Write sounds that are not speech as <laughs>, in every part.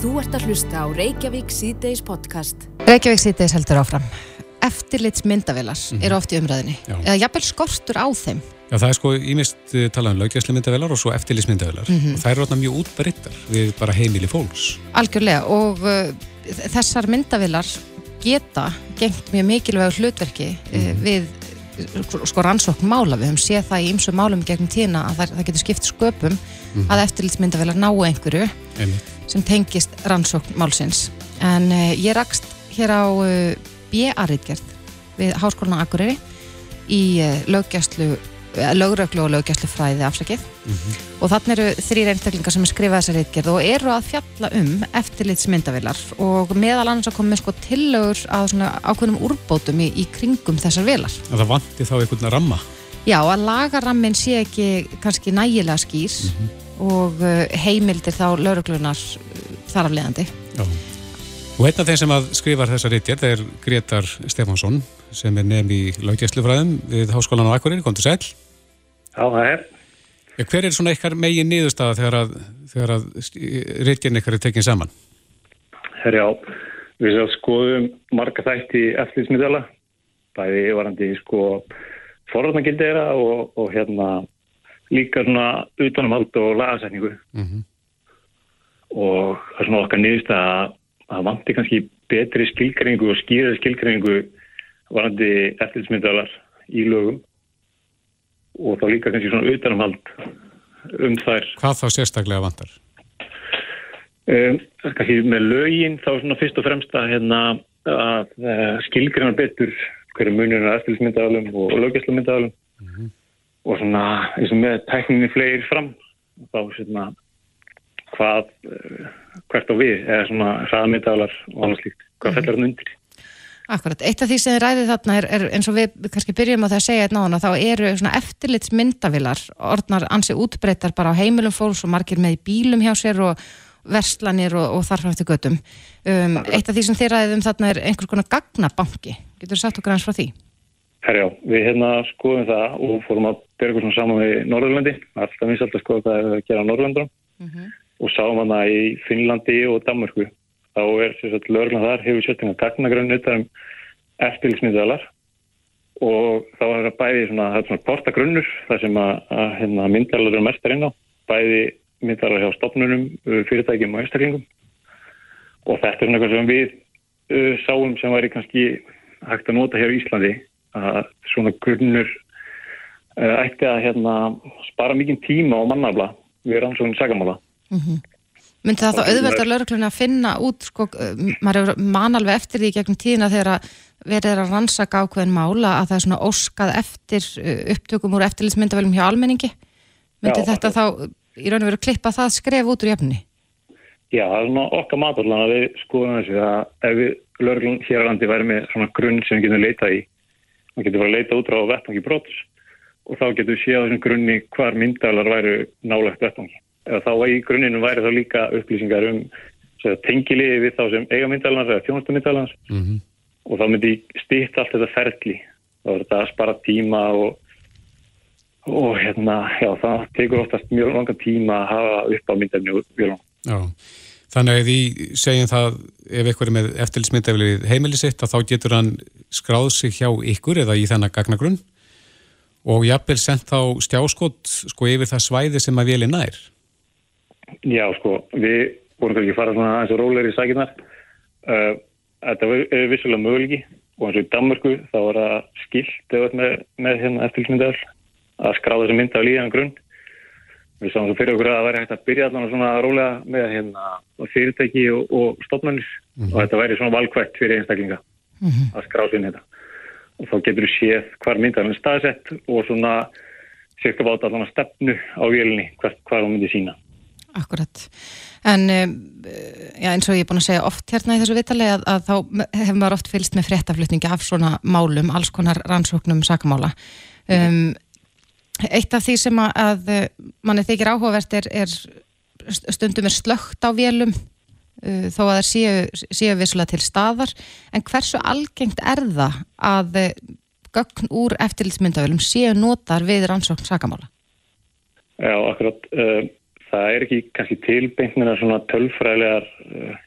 Þú ert að hlusta á Reykjavík síðdeis podcast. Reykjavík síðdeis heldur áfram. Eftirlits myndavilar Mhm. eru oft í umræðinni. Já. Eða jafnvel skortur á þeim. Já, það er sko ímest talað um löggjæslu myndavelar og svo eftirlýsmyndavelar Mhm. og það eru orðna mjög útbryttar við bara heimili fólks. Algjörlega og uh, þessar myndavilar geta gengt mjög mikilvægur hlutverki uh, við uh, sko rannsókn mála. Við höfum séð það í ymsu málum gegnum tíðina að það, það getur skipt sköpum að eftirlitsmyndavilar náu einhverju Einmitt. sem tengist rannsókn málsins. En uh, ég rakst hér á uh, B.A.ritgerð við Háskólan Akureyri í uh, löggæslu lögröglu og löggæslu fræði afsakið og þannig eru þrýr einstaklingar sem er skrifað þessa ritgerð og eru að fjalla um eftirlitsmyndavilar og meðal annars að koma með sko tillögur að svona ákveðnum úrbótum í, í kringum þessar vilar. Að það vanti þá einhvern ramma. Já, að lagarammin sé ekki kannski nægilega skýr og uh, heimildir þá lauruglunar uh, þar af leiðandi. Já. Og einn af þeim sem að skrifar þessa ritjert er Gretar Stefánsson sem er nefn í löggjæslufræðum við Háskólan á Akureyri, kom til sæl. Já, það er. Ja, hver er svona ykkar megin niðurstaða þegar að, þegar að ritjern ykkar er tekin saman? Herjá, við svo skoðum marga þætti eftirlitsmiðala, bæði varandi sko forðarnagildi þeirra og, og hérna líka svona utanumhald og lagasetningu Mm og það er svona okkar niðurst að það vanti kannski betri skilgreiningu og skýrari skilgreiningu varandi eftirlitsmiðalar í lögum og þá líka kannski svona utanumhald um þær. Hvað þá sérstaklega vantar? Um, kannski með lögin þá svona fyrst og fremst að, hérna, að uh, skilgreina betur hverju munir er eftirlismyndaðalum og löggjæslumyndaðalum og svona eins og með tækninni fleiri fram þá svona hvað uh, hvert á við eða svona hraðmyndaðalar og annars líkt hvað fellar hann undir Akkurat, eitt af því sem þið ræðið þarna er, er eins og við kannski byrjum á það að segja einn á hana, þá eru svona eftirlitsmyndavilar orðnar ansi útbreytar bara á heimilum fólks og margir með í bílum hjá sér og verslanir og, og þarfram eftir göttum. Um, eitt af því sem þið ræðið um þarna er einhvers konar gagnabanki. Getur þú sagt okkur hans frá því? Herjá, við hérna skoðum það og fórum að byrja okkur saman við Norðurlandi, alltaf minnst alltaf skoða hvað er að gera á Norðurlandunum og sáum Þá er sérstaklega lögurlega þar hefur sérstæðan gagnagrunn utan um eftirlitsmyndalar og þá er það bæði svona, það er svona portagrunnur þar sem að, að hérna, myndalar eru mestar inn á, bæði myndalar hjá stopnunum, fyrirtækjum og einstaklingum og þetta er svona eitthvað sem við uh, sáum sem væri kannski hægt að nota hér í Íslandi að svona grunnur uh, ætti að hérna, spara mikið tíma og mannafla við rannsóknum sagamála. Myndi það þá auðvelda lauruglunni að finna út, sko, uh, maður hefur man alveg eftir því gegnum tíðina þegar að verið er að rannsaka ákveðin mála að það er svona óskað eftir uh, upptökum úr eftirlitsmyndavelum hjá almenningi. Myndi Já, þetta þá í raun og veru klippa það skref út úr jöfni? Já, það er svona okkar maturlan að við skoðum þessu að ef við lögreglun hér á landi væri með svona grunn sem við getum leitað í, við getum bara að leita út á vettvangi brots og þá getum við séð á þessum grunni hvar myndalar væru nálegt vettvangi. Þá í grunninu væri þá líka upplýsingar um tengiliði við þá sem eiga myndalans eða þjónustu myndalans Mm og þá myndi stýtt allt þetta ferli. Þá er þetta að spara tíma og, og hérna, já, það tekur oftast mjög langa tíma að hafa upp á. Já. Þannig að því segjum það ef eitthvað er með eftirlitsmyndafilið heimili sitt að þá getur hann skráð sig hjá ykkur eða í þennan gagnagrunn og jafnvel sendt þá stjáskott sko yfir það svæði sem að vélina er. Já, sko, við vorum kannski að fara svona aðeins og rólegri í sækinar. Uh, þetta var er vissulega möguleiki og eins og í Danmarku þá var það skilt með, með hérna eftirlitsmyndaðal að skráða þessi mynda á líðan grunn. Við sáum svo fyrir okkur að það væri hægt að byrja allan svona rólega með hérna fyrirtæki og, og stofnarnir og þetta væri svona valkvægt fyrir einstaklinga að skrá sér þetta. Og þá getur við séð hvar myndaðalinn er staðsett og svona sérska báta allan að stefnu á vélinni hvert hvar hún myndi sína. Akkurat. En um, já, eins og ég er búin að segja oft hérna í þessu vitali að, að þá hefur maður oft fylgst með fréttaflutningi af svona málum, alls konar rannsóknum sakamála. Um, eitt af því sem að, að manni þykir áhugavert er, er stundum er slögt á vélum uh, þó að það séu, séu vissulega til staðar en hversu algengt er það að gögn úr eftirlitsmyndavölum séu notar við rannsókn sakamála? Já, akkurat. Uh, það er ekki kannski tilbeintina svona tölfræðilegar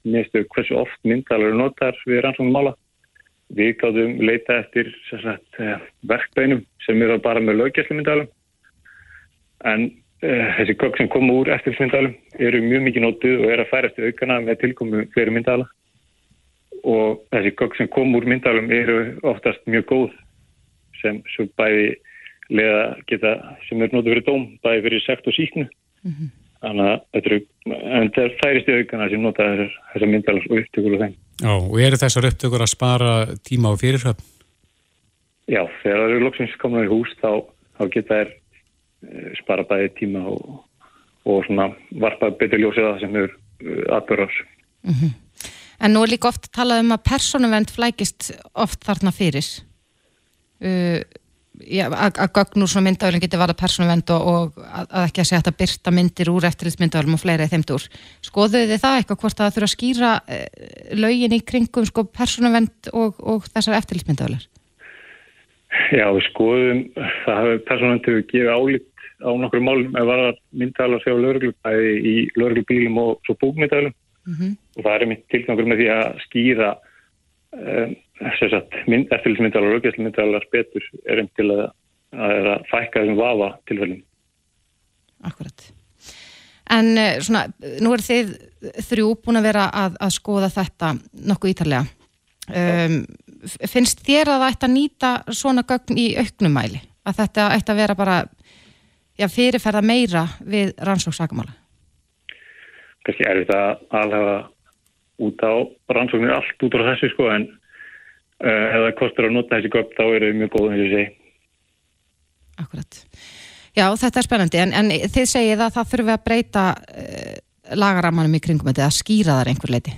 nýstu hversu oft myndalur notar við rannsóknum mála. Við gáðum leita eftir sagt, uh, verkbeinum sem eru bara með löggjæslu myndalum en uh, þessi gögg sem koma úr eftir myndalum eru mjög mikið nótuð og er að færa eftir aukana með tilkomu fleiri myndala og þessi gögg sem koma úr myndalum eru oftast mjög góð sem bæði leða geta sem er nótuð fyrir dóm bæði fyrir sekt og síknu. Mm -hmm. Þannig að þetta eru, en það er færist í aukana sem nota þessar, myndalars og upptökur og þeim. Já, og eru þessar upptökur að spara tíma á fyrirhöfn? Já, þegar það eru loksins komin í hús þá, þá geta þær eh, spara bæði tíma og, og svona varpa betur ljósið að það sem eru eh, atbyrðars. Mm -hmm. En nú er líka oft talað um að personuvend flækist oft þarna fyrir. Uh, að gögnur svona myndavölum getur varða persónuvend og, og að, að ekki að segja að byrta myndir úr eftirlitsmyndavölum og fleira í þeimdur. Skoðuðu þið það eitthvað hvort að það þurfa að skýra eh, lögin í kringum sko, persónuvend og, og þessar eftirlitsmyndavölar? Já, við skoðum það hafi persónuvend hefur gefið álít á nokkru málum að vara myndavölar sér á lögreglubæði í lögreglubílum og svo búkmyndavölum mm -hmm. og það er mitt tilgangur með því að skýra um, eftirlitsmyndalar og auðvitað betur er einn til að, að, fækka þessum vafa tilfellum. Akkurat. En eh, svona, nú er þið þrjú búin að vera að, að skoða þetta nokkuð ítarlega. Um, finnst þér að það ætti að nýta svona gögn í auknumæli? Að þetta ætti að vera bara já, fyrirferða meira við rannsóksakumála? Kanski er þetta alveg út á rannsóknir allt út á þessu sko en ef það kostur að nota þessi göpp þá eru þau mjög góð eins og segi. Akkurat. Já, þetta er spennandi en, en þið segið að það þurfi að breyta uh, lagaramanum í kringum þetta að skýra þar einhver leiti.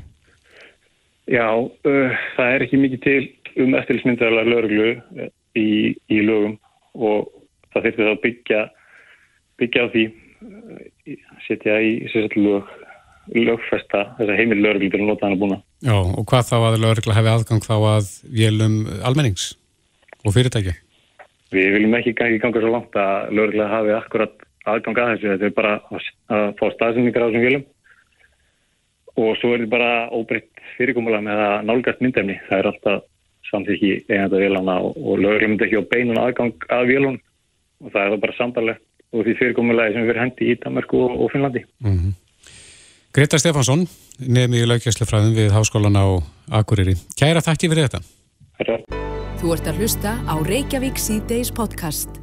Já, uh, það er ekki mikið til um eftirlismyndaðalega löglu í, í lögum og það þurfti þá að byggja, byggja á því setja í sérstaklega lög lögfesta þess að heimil lögreglu til að nota hann að búna. Já, og hvað þá að lögregla hefði aðgang þá að vélum almennings og fyrirtæki? Við viljum ekki gangi ganga svo langt að lögregla hafi akkurat aðgang að þessu. Þetta er bara að fá staðsynningar á þessum vélum og svo er þetta bara óbreytt fyrirkomulega með að nálgast myndefni. Það er alltaf samþykki einhanda vélana og, og lögregla myndi ekki á beinun aðgang að vélun og það er það bara sambarlegt og því fyrirkomulega sem við hendi í Danmarku og, og Finnlandi. Mm -hmm. Greta Stefansson, nefn í laugjæslefræðum við Háskólan á Akureyri. Kæra þakki fyrir þetta. Herra. Þú ert að hlusta á Reykjavík C-Days podcast.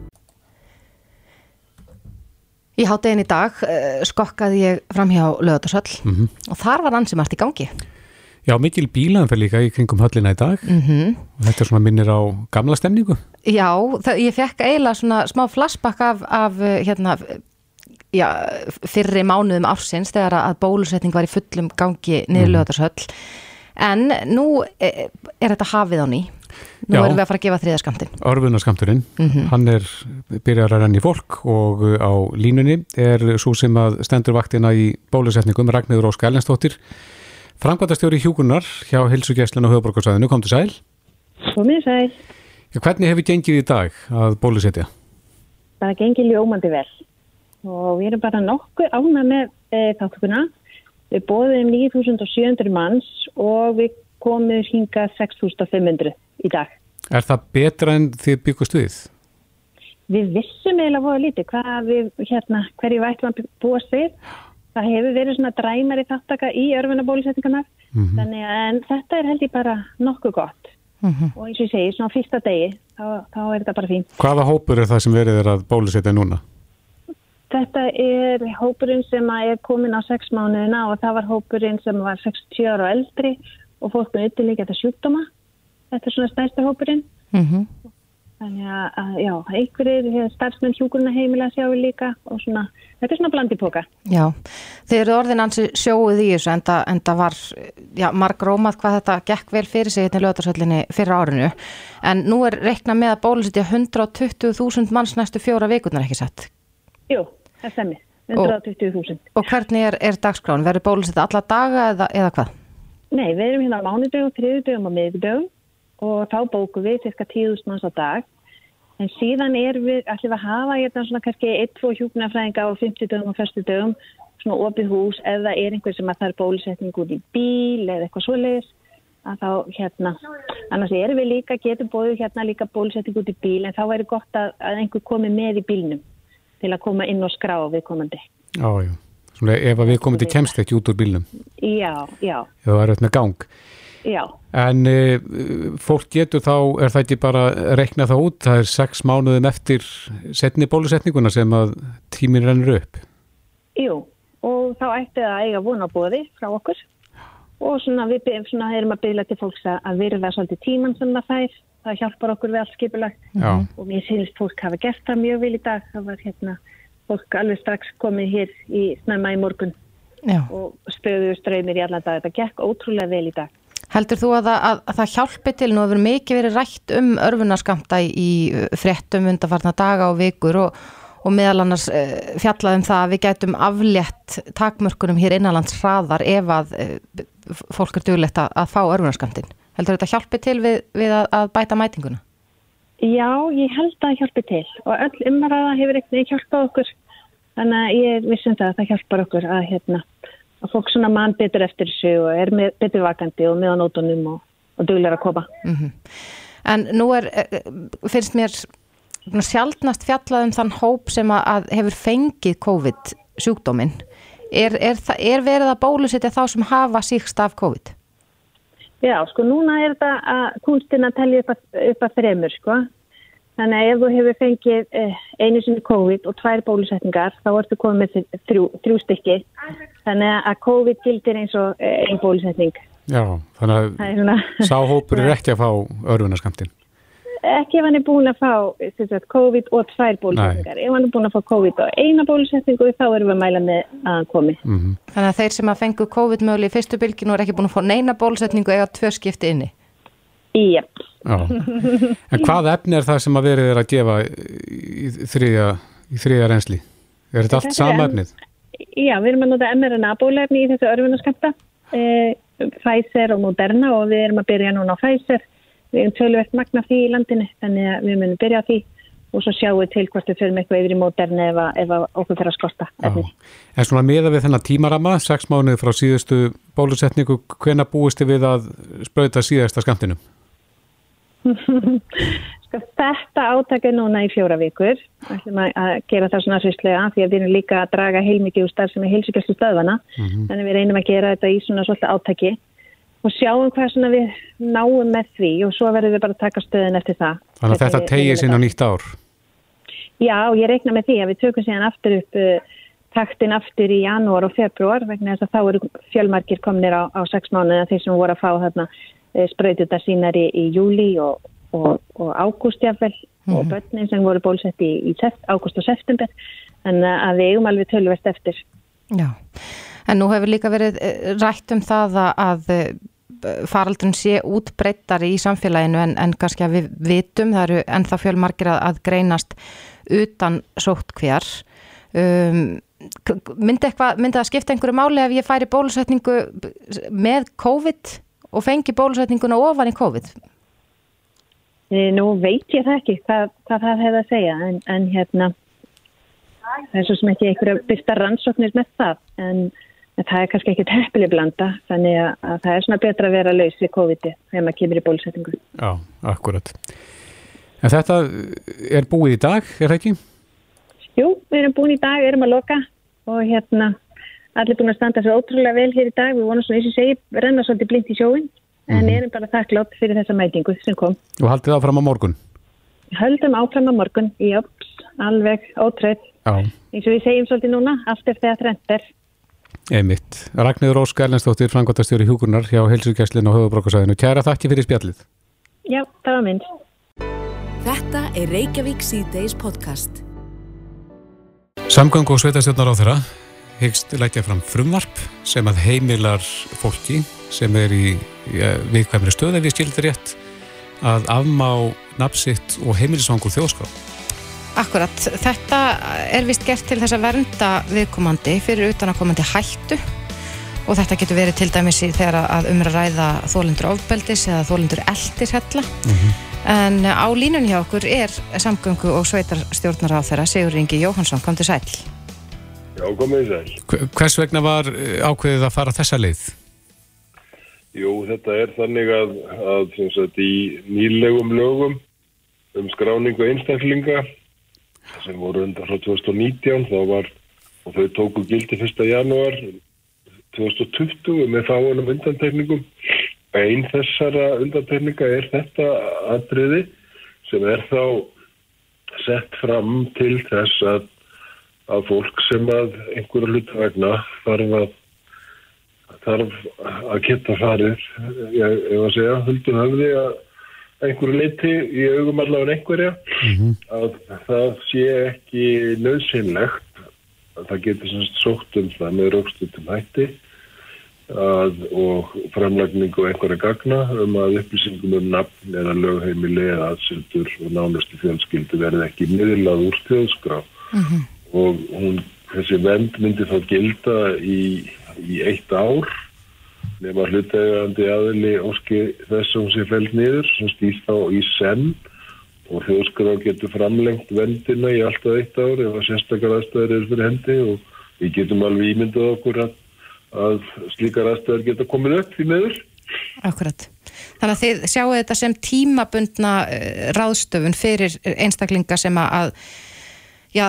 Í háttegin í dag uh, skokkaði ég fram hjá lögatarsöll mm -hmm. og þar var ansi margt í gangi. Já, mikil bílaðan fyrir líka í kringum höllina í dag mm -hmm. og þetta er svona minnir á gamla stemningu. Já, það, ég fekk eiginlega svona smá flashback af, af hérna, já, fyrri mánuðum ársins þegar að bólusetning var í fullum gangi niður lögatarsöll en nú er, er þetta hafið á ný. Nú já, erum við að fara að gefa þriðaskamtin Orfunaskamturinn, mm -hmm. hann er byrjar að renni fólk og á línunni er svo sem að stendur vaktina í bólusetningum Ragnhildur Ósk Ellenstóttir Frankvæntastjóri Hjúkunar hjá Hilsugjæslan og Höfuborgarsæðinu, kom til sæl. Komið sæl. Já, Hvernig hefur gengið í dag að bólusetja? Það gengið ljómandi vel og við erum bara nokkuð ána með e, þáttukuna. Við bóðum 9.700 manns og við komum hinga 6.500 í dag. Er það betra en þið byggust við? Við vissum eiginlega voru lítið hvað við, hérna, hverju vært var búast við. Það hefur verið svona dræmari þáttaka í örfunabólusetningarnar, mm -hmm. þannig að þetta er held ég bara nokkuð gott. Mm -hmm. Og eins og ég segi, svona fyrsta degi, þá, þá er þetta bara fín. Hvaða hópur er það sem verið er að bólusetja núna? Þetta er hópurinn sem er komin á 6 mánuðina og það var hópurinn sem var 60 ára og eldri og fólk með ytterleika þetta sjúkdóma. Þetta er svona stærsta hópurinn. Mm -hmm. Þannig að, já, einhverjir starfsmenn hjúkurna heimilega sjáu líka og svona, þetta er svona blandipoka. Já, þeir eru orðin ansi sjóuð í þessu en það, en það var, já, marg rómað hvað þetta gekk vel fyrir sig hérna í löðarsöllinni fyrir árinu. En nú er reikna með að bólusitja 120.000 manns næstu fjóra vikurnar ekki sett. Jú, það stemir, 120.000. Og, og hvernig er, er dagskráin? Verður bólusett alla daga eða, eða hvað? Nei, við erum hérna á mánudögum, þriðudögum og miðudögum og þá bókum við cirka 10.000 manns á dag. En síðan er við, allir við að hafa hérna svona kannski 1-2 hjúknarfræðinga á 50 dögum og 1. dögum svona opið hús eða er einhver sem að það er bólusetning út í bíl eða eitthvað svoleiðis að þá hérna, annars erum við líka, getum bóðið hérna líka bólusetning út í bíl en þá væri gott að, að einhver komi með í bílnum til að koma inn og skrá viðkomandi. Já, já. Svona ef að viðkomandi kemst ekki út úr bílnum. Já, já. Það er auðvitað gang. Já. En e, fólk getur þá, er það ekki bara rekna það út, það er sex mánuðum eftir setni bólusetninguna sem að tímin rennur upp? Jú, og þá ætti það að eiga vonabóði frá okkur og svona við svona erum að byrja til fólks að virða svolítið tíman sem það fær, það hjálpar okkur við allt skipulagt Já. og mér sínist fólk hafa gert það mjög vil í dag, það var hérna fólk alveg strax komið hér í snemma í morgun Já. og stöðu ströymir í allan dag, þetta gekk ótrúlega vel í dag. Heldur þú að, að, að það hjálpi til, nú hefur mikið verið rætt um örfunaskamta í fréttum undarfarna daga og vikur og, og meðal annars uh, fjallað um það að við gætum aflétt takmörkunum hér innanlands hraðar ef að uh, fólk er duglegt að, að fá örfunaskamtin. Heldur þetta hjálpi til við, við að, að bæta mætinguna? Já, ég held að það hjálpi til og öll umræða hefur eitthvað hjálpað okkur þannig að ég vissum það að það hjálpar okkur að hérna að fólk svona mann betur eftir þessu og er með, betur vakandi og með á nótunum og, og duglar að kopa. Mm -hmm. En nú er, finnst mér sjálfnast fjallað um þann hóp sem að hefur fengið COVID sjúkdóminn. Er, er, er verið að bólusetja þá sem hafa síkst af COVID? Já, sko núna er þetta að kunstin að tellja upp, upp að þremur, sko. Þannig að ef þú hefur fengið eh, einu sinni COVID og tvær bólusetningar, þá ertu komið með þrjú, þrjú stykki. Þannig að COVID gildir eins og eh, einn bólusetning. Já, þannig að sáhópur er ekki að fá örfunaskamtinn. Ekki ef hann er búin að fá sagt, COVID og tvær bólusetningar. Ef hann er búin að fá COVID og eina bólusetningu, þá erum við að mæla með að hann komi. Mm -hmm. Þannig að þeir sem að fengu COVID möguleg í fyrstu bylginu er ekki búin að fá neina bólusetningu eða tvö skipti inni? Jep. Já. En hvað efni er það sem að verið er að gefa í þriðja, í þriðja reynsli? Er þetta allt sama efnið? Já, við erum að nota mRNA bólefni í þessu örfunaskamta, e, Pfizer og Moderna og við erum að byrja núna á Pfizer. Við erum tölvert magna því í landinu, þannig að við munum byrja því og svo sjáum við til hvort við fyrir með eitthvað yfir í Moderna ef, ef okkur fyrir að skorta. En svona miða við þennan tímarama, sex mánuði frá síðustu bólusetningu, hvena búist þið við að spröyta síðasta skamtinum? <laughs> sko, þetta átaka núna í fjóra vikur að gera það svona sýslega því að við erum líka að draga heilmikið úr starf sem er heilsugjast stöðvana mm -hmm. þannig við reynum að gera þetta í svona svolítið átaki og sjáum hvað svona við náum með því og svo verðum við bara að taka stöðin eftir það Þannig að þetta tegið sín á nýtt ár Já, ég reikna með því að við tökum síðan aftur upp uh, taktin aftur í janúar og februar vegna þess að þá eru fjölmarkir komnir á, á sex mánuða þeir sem voru að fá þarna spröytuta sínar í, í júli og, og, og ágústjafvel mm -hmm. og börnin sem voru bólsett í, í ágúst og september en að við eigum alveg tölvert eftir. Já, en nú hefur líka verið rætt um það að faraldrun sé útbreyttari í samfélaginu en, en kannski að við vitum, það eru ennþá fjölmarkir að, að greinast utan sótt hver um, myndi, eitthva, myndi það skipta einhverju máli ef ég færi bólusetningu með COVID og fengi bólusetninguna ofan í COVID? Nú veit ég það ekki hvað, hvað það hefði að segja en, en hérna það er svo sem ekki einhverja byrsta rannsóknir með það en, en það er kannski ekki teppili blanda þannig að, að það er svona betra að vera laus við COVID-i þegar maður kemur í bólusetningu. Já, akkurat. En þetta er búið í dag, er það ekki? Jú, við erum búin í dag, erum að loka og hérna allir búin að standa svo ótrúlega vel hér í dag við vonum svona eins og segi, renna svolítið blind í sjóin en mm. erum bara þakklátt fyrir þessa mætingu sem kom. Og haldið áfram á morgun? Höldum áfram á morgun, jöps, alveg ótröð eins og við segjum svolítið núna, allt er þegar þrennt er Einmitt. Ragnir Rósk Erlendstóttir, frangotastjóri Hjúkurnar hjá Helsugæslinn og Höfubrókarsæðinu. Kæra þakki fyrir spjallið. Já, það var mynd. Þetta er Reykjavík C-Days podcast. Samgöng og sveitastjórnar á þeirra hyggst leggja fram frumvarp sem að heimilar fólki sem er í ja, viðkvæmri stöð ef ég skildir rétt að afmá napsitt og heimilisvangur þjóðskrá. Akkurat, þetta er vist gert til þess að vernda viðkomandi fyrir utanakomandi hættu og þetta getur verið til dæmis í þegar að umra ræða þólendur ofbeldis eða þólendur eldis hella mm -hmm. en á línun hjá okkur er samgöngu og sveitarstjórnar á þeirra Sigur Ingi Jóhansson, kom til sæl. Já, komið sæl. Hvers vegna var eh, ákveðið að fara þessa leið? Jú, þetta er þannig að, að sem sagt, í nýlegum lögum um skráningu einstaklinga sem voru undan frá 2019 þá var, og þau tóku gildi 1. janúar 2020 með fáunum undantekningum. Einn þessara undantekninga er þetta atriði sem er þá sett fram til þess að, að fólk sem að einhverju hluta vegna þarf að þarf að geta farið ég, ég var að segja, huldum höfði að einhverju leiti í augum allavega einhverja mm -hmm. að það sé ekki nöðsynlegt að það getur semst sótt um það með raukstutum hætti að, og framlagningu einhverja gagna um að upplýsingum um nafn eða lögheimili eða aðsildur og nánustu fjölskyldu verði ekki miðlað úr þjóðskrá mm -hmm. og hún, þessi vend myndi þá gilda í, í eitt ár nema hlutægandi aðili óski þess að hún sé fælt niður sem stýst á í senn og þjóðskrá getur framlengt vendina í alltaf eitt ár ef að sérstakar aðstæður eru fyrir hendi og við getum alveg ímyndað okkur að að slíkar aðstöðar geta komið upp í meður. Akkurat. Þannig að þið sjáu þetta sem tímabundna uh, ráðstöfun fyrir einstaklinga sem að já,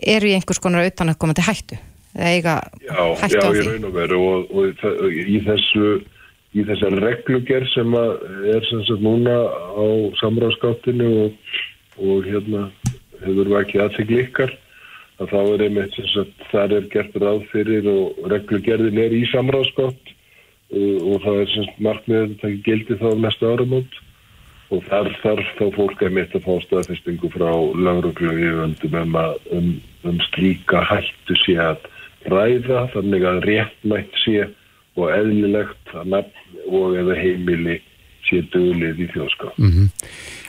eru í einhvers konar auðvitað að koma til hættu. Eiga hættu á því. Já, ég raun og veru og, og, og í þessu í þessar regluger sem er sem sagt núna á samráðskáttinu og, og hérna hefur við ekki aðsegl ykkar að þá er einmitt þess að það er gert ráð fyrir og reglugerðin er í samráðskott uh, og það er semst markmiðið að það gildi þá næsta áramót og þar þarf þá fólk einmitt að fá staðfestingu frá lauruglu um, um, um slíka hættu sé að ræða þannig að réttmætt sé og eðlilegt að nafn og eða heimili sé döglið í þjóðskap. Mm -hmm.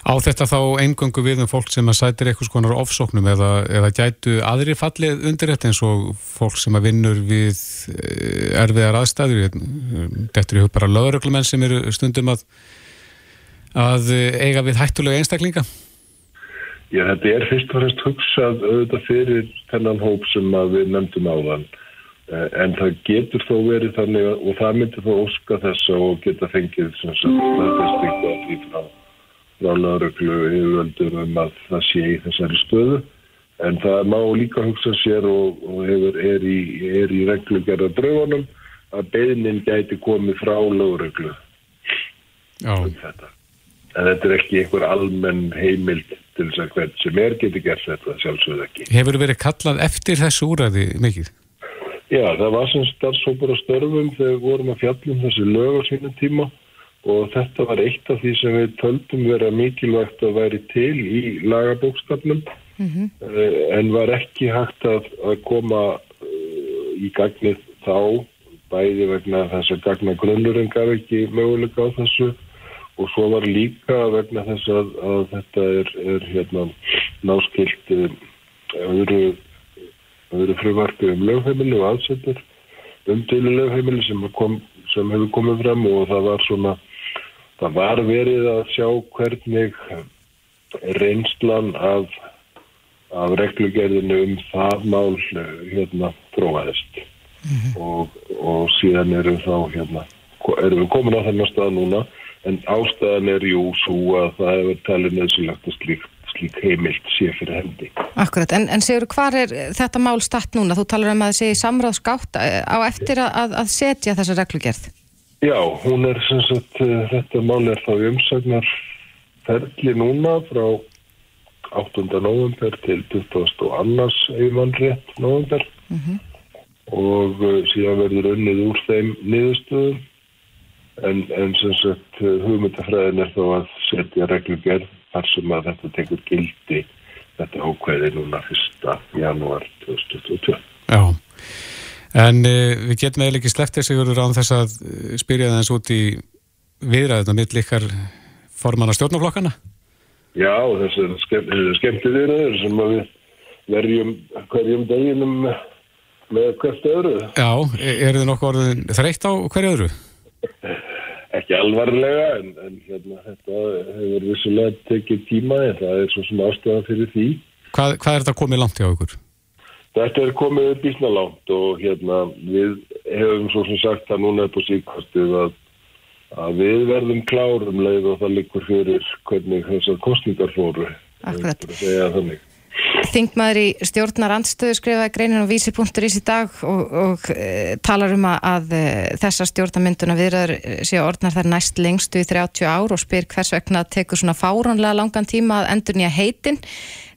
Á þetta þá eingöngu við um fólk sem að sætir eitthvað skonar ofsóknum eða, eða gætu aðri fallið undir þetta eins og fólk sem að vinnur við eh, erfiðar aðstæður þetta eru bara löguröglumenn sem eru stundum að, að eiga við hættulega einstaklinga Já, þetta er fyrst og fremst hugsað auðvitað fyrir þennan hóp sem við nefndum á þann eh, en það getur þó verið þannig og það myndir þó óska þess og geta fengið sem sagt staðfestingu á því frá frá lauruglu yfirvöldum um að það sé í þessari stöðu. En það má líka hugsa sér og, og hefur, er í, í reglugjara draugunum að beðnin gæti komið frá lauruglu um þetta. En þetta er ekki einhver almenn heimild til þess að hvern sem er geti gert þetta sjálfsögð ekki. Hefur verið kallað eftir þessu úræði mikið? Já, það var sem starfsópar á störfum þegar vorum að fjallum þessu lög á sínum tíma og þetta var eitt af því sem við töldum vera mikilvægt að væri til í lagabókstafnum mm -hmm. en var ekki hægt að, að koma uh, í gagnið þá bæði vegna þess að gagna grunnurinn gaf ekki möguleika á þessu og svo var líka vegna þess að, að þetta er, er hérna, náskilt uh, öðru, öðru frumvartu um lögheimili og aðsettur umtölu lögheimili sem, kom, sem hefur komið fram og það var svona það var verið að sjá hvernig reynslan af, af reglugerðinu um það mál hérna tróaðist mm -hmm. og, og síðan erum þá hérna, erum við komin á þennan stað núna en ástæðan er jú svo að það hefur talið nöðsilegt að slík, slík heimilt sé fyrir hendi. Akkurat, en, en segur hvað er þetta mál statt núna? Þú talar um að það sé samráðskátt á eftir að, að setja þessa reglugerð. Já, hún er sem sagt, eh, þetta mál er þá umsagnar ferli núna frá 8. november til 22. eiginmannrétt november mm -hmm. og uh, síðan verður unnið úr þeim niðurstöðum en, en sem sagt hugmyndafræðin er þá að setja reglugerð þar sem að þetta tekur gildi þetta ákveði núna 1. janúar 2022. Já. En uh, við getum eða ekki slepptið sigur án þess að eh, spyrja eins út í viðræðuna mitt líkar forman á stjórnaflokkana? Já, þessu skemmti viðræður sem við verjum hverjum deginum með hvert öðru. Já, e, er þið nokkuð orðin þreytt á hverju öðru? Ekki alvarlega, en, en hérna, þetta hefur vissulega tekið tíma en það er svo sem ástæðan fyrir því. Hvað, hvað er þetta komið langt hjá ykkur? þetta er komið bísna langt og hérna við hefum svo sem sagt það núna upp á síkvastið að, að við verðum klárum leið og það likur fyrir hvernig þessar kostningar fóru. Akkurat. Að. Þingmaður í stjórnar andstöðu skrifaði greinin á vísi.is í dag og, og e, talar um að, að e, þessar stjórnarmynduna viðraður séu orðnar þær næst lengstu í 30 ár og spyr hvers vegna tekur svona fáránlega langan tíma að endur nýja heitin.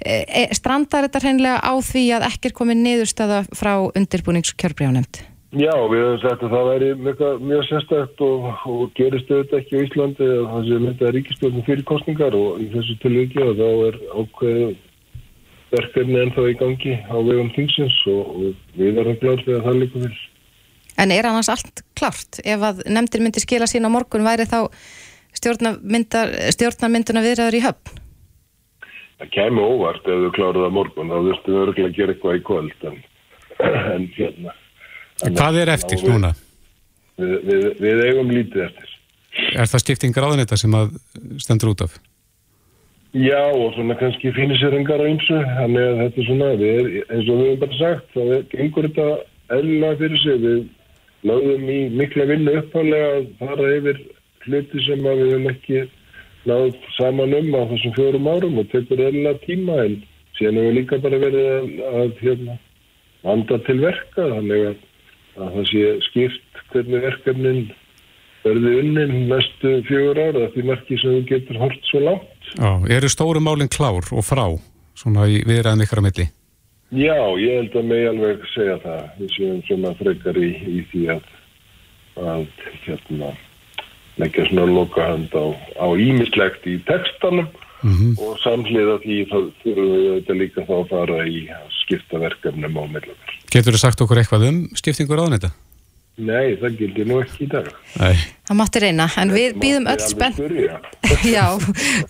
E, e, strandar þetta hreinlega á því að ekki er komið niðurstaða frá undirbúningskjörbrjánemnd? Já, við hefum sagt að það væri mjög, mjög sérstækt og, og gerist auðvitað ekki á Íslandi að það sé myndið að ríkistjórnum fyrir kostningar og í þessu tilviki og þá er ákveð verkefni ennþá í gangi á vegum þingsins og, og við erum gláð þegar það líka fyrir. En er annars allt klart? Ef að nefndir myndi skila sín á morgun væri þá stjórnarmynduna viðræður í höfn? Það kemur óvart ef þú kláruð það morgun þá þurftum við örgulega að gera eitthvað í kvöld en, en hérna Hvað er eftir við, núna? Við, við, við eigum lítið eftir. Er það skipting ráðanetta sem að stendur út af? Já og svona kannski finnir sér engar á ymsu þannig að þetta er svona við, eins og við hefum bara sagt þá gengur þetta eðlulega fyrir sig. Við lögðum í mikla vinnu upphálega að fara yfir hluti sem við hefum ekki náð saman um á þessum fjórum árum og tekur eðlulega tíma en síðan hefur líka bara verið að, að hérna, vanda til verka. Þannig að, að það sé skipt hvernig verkefnin verði unnin næstu fjögur ára því marki sem við getur hort svo lágt Já, eru stóru málinn klár og frá svona í viðræðum ykkur á milli? Já, ég held að mig alveg segja það við séum svona frekar í, í því að að hérna leggja svona lokahand á, á ímislegt í textanum Mm -hmm. og samhliða því þá þurfum við þetta líka þá að fara í að skipta verkefnum á millakar. Getur þú sagt okkur eitthvað um skiptingur ráðanetta? Nei, það gildir nú ekki í dag. Nei. Það mátti reyna, en við býðum öll Mátti spennt. <laughs> Já,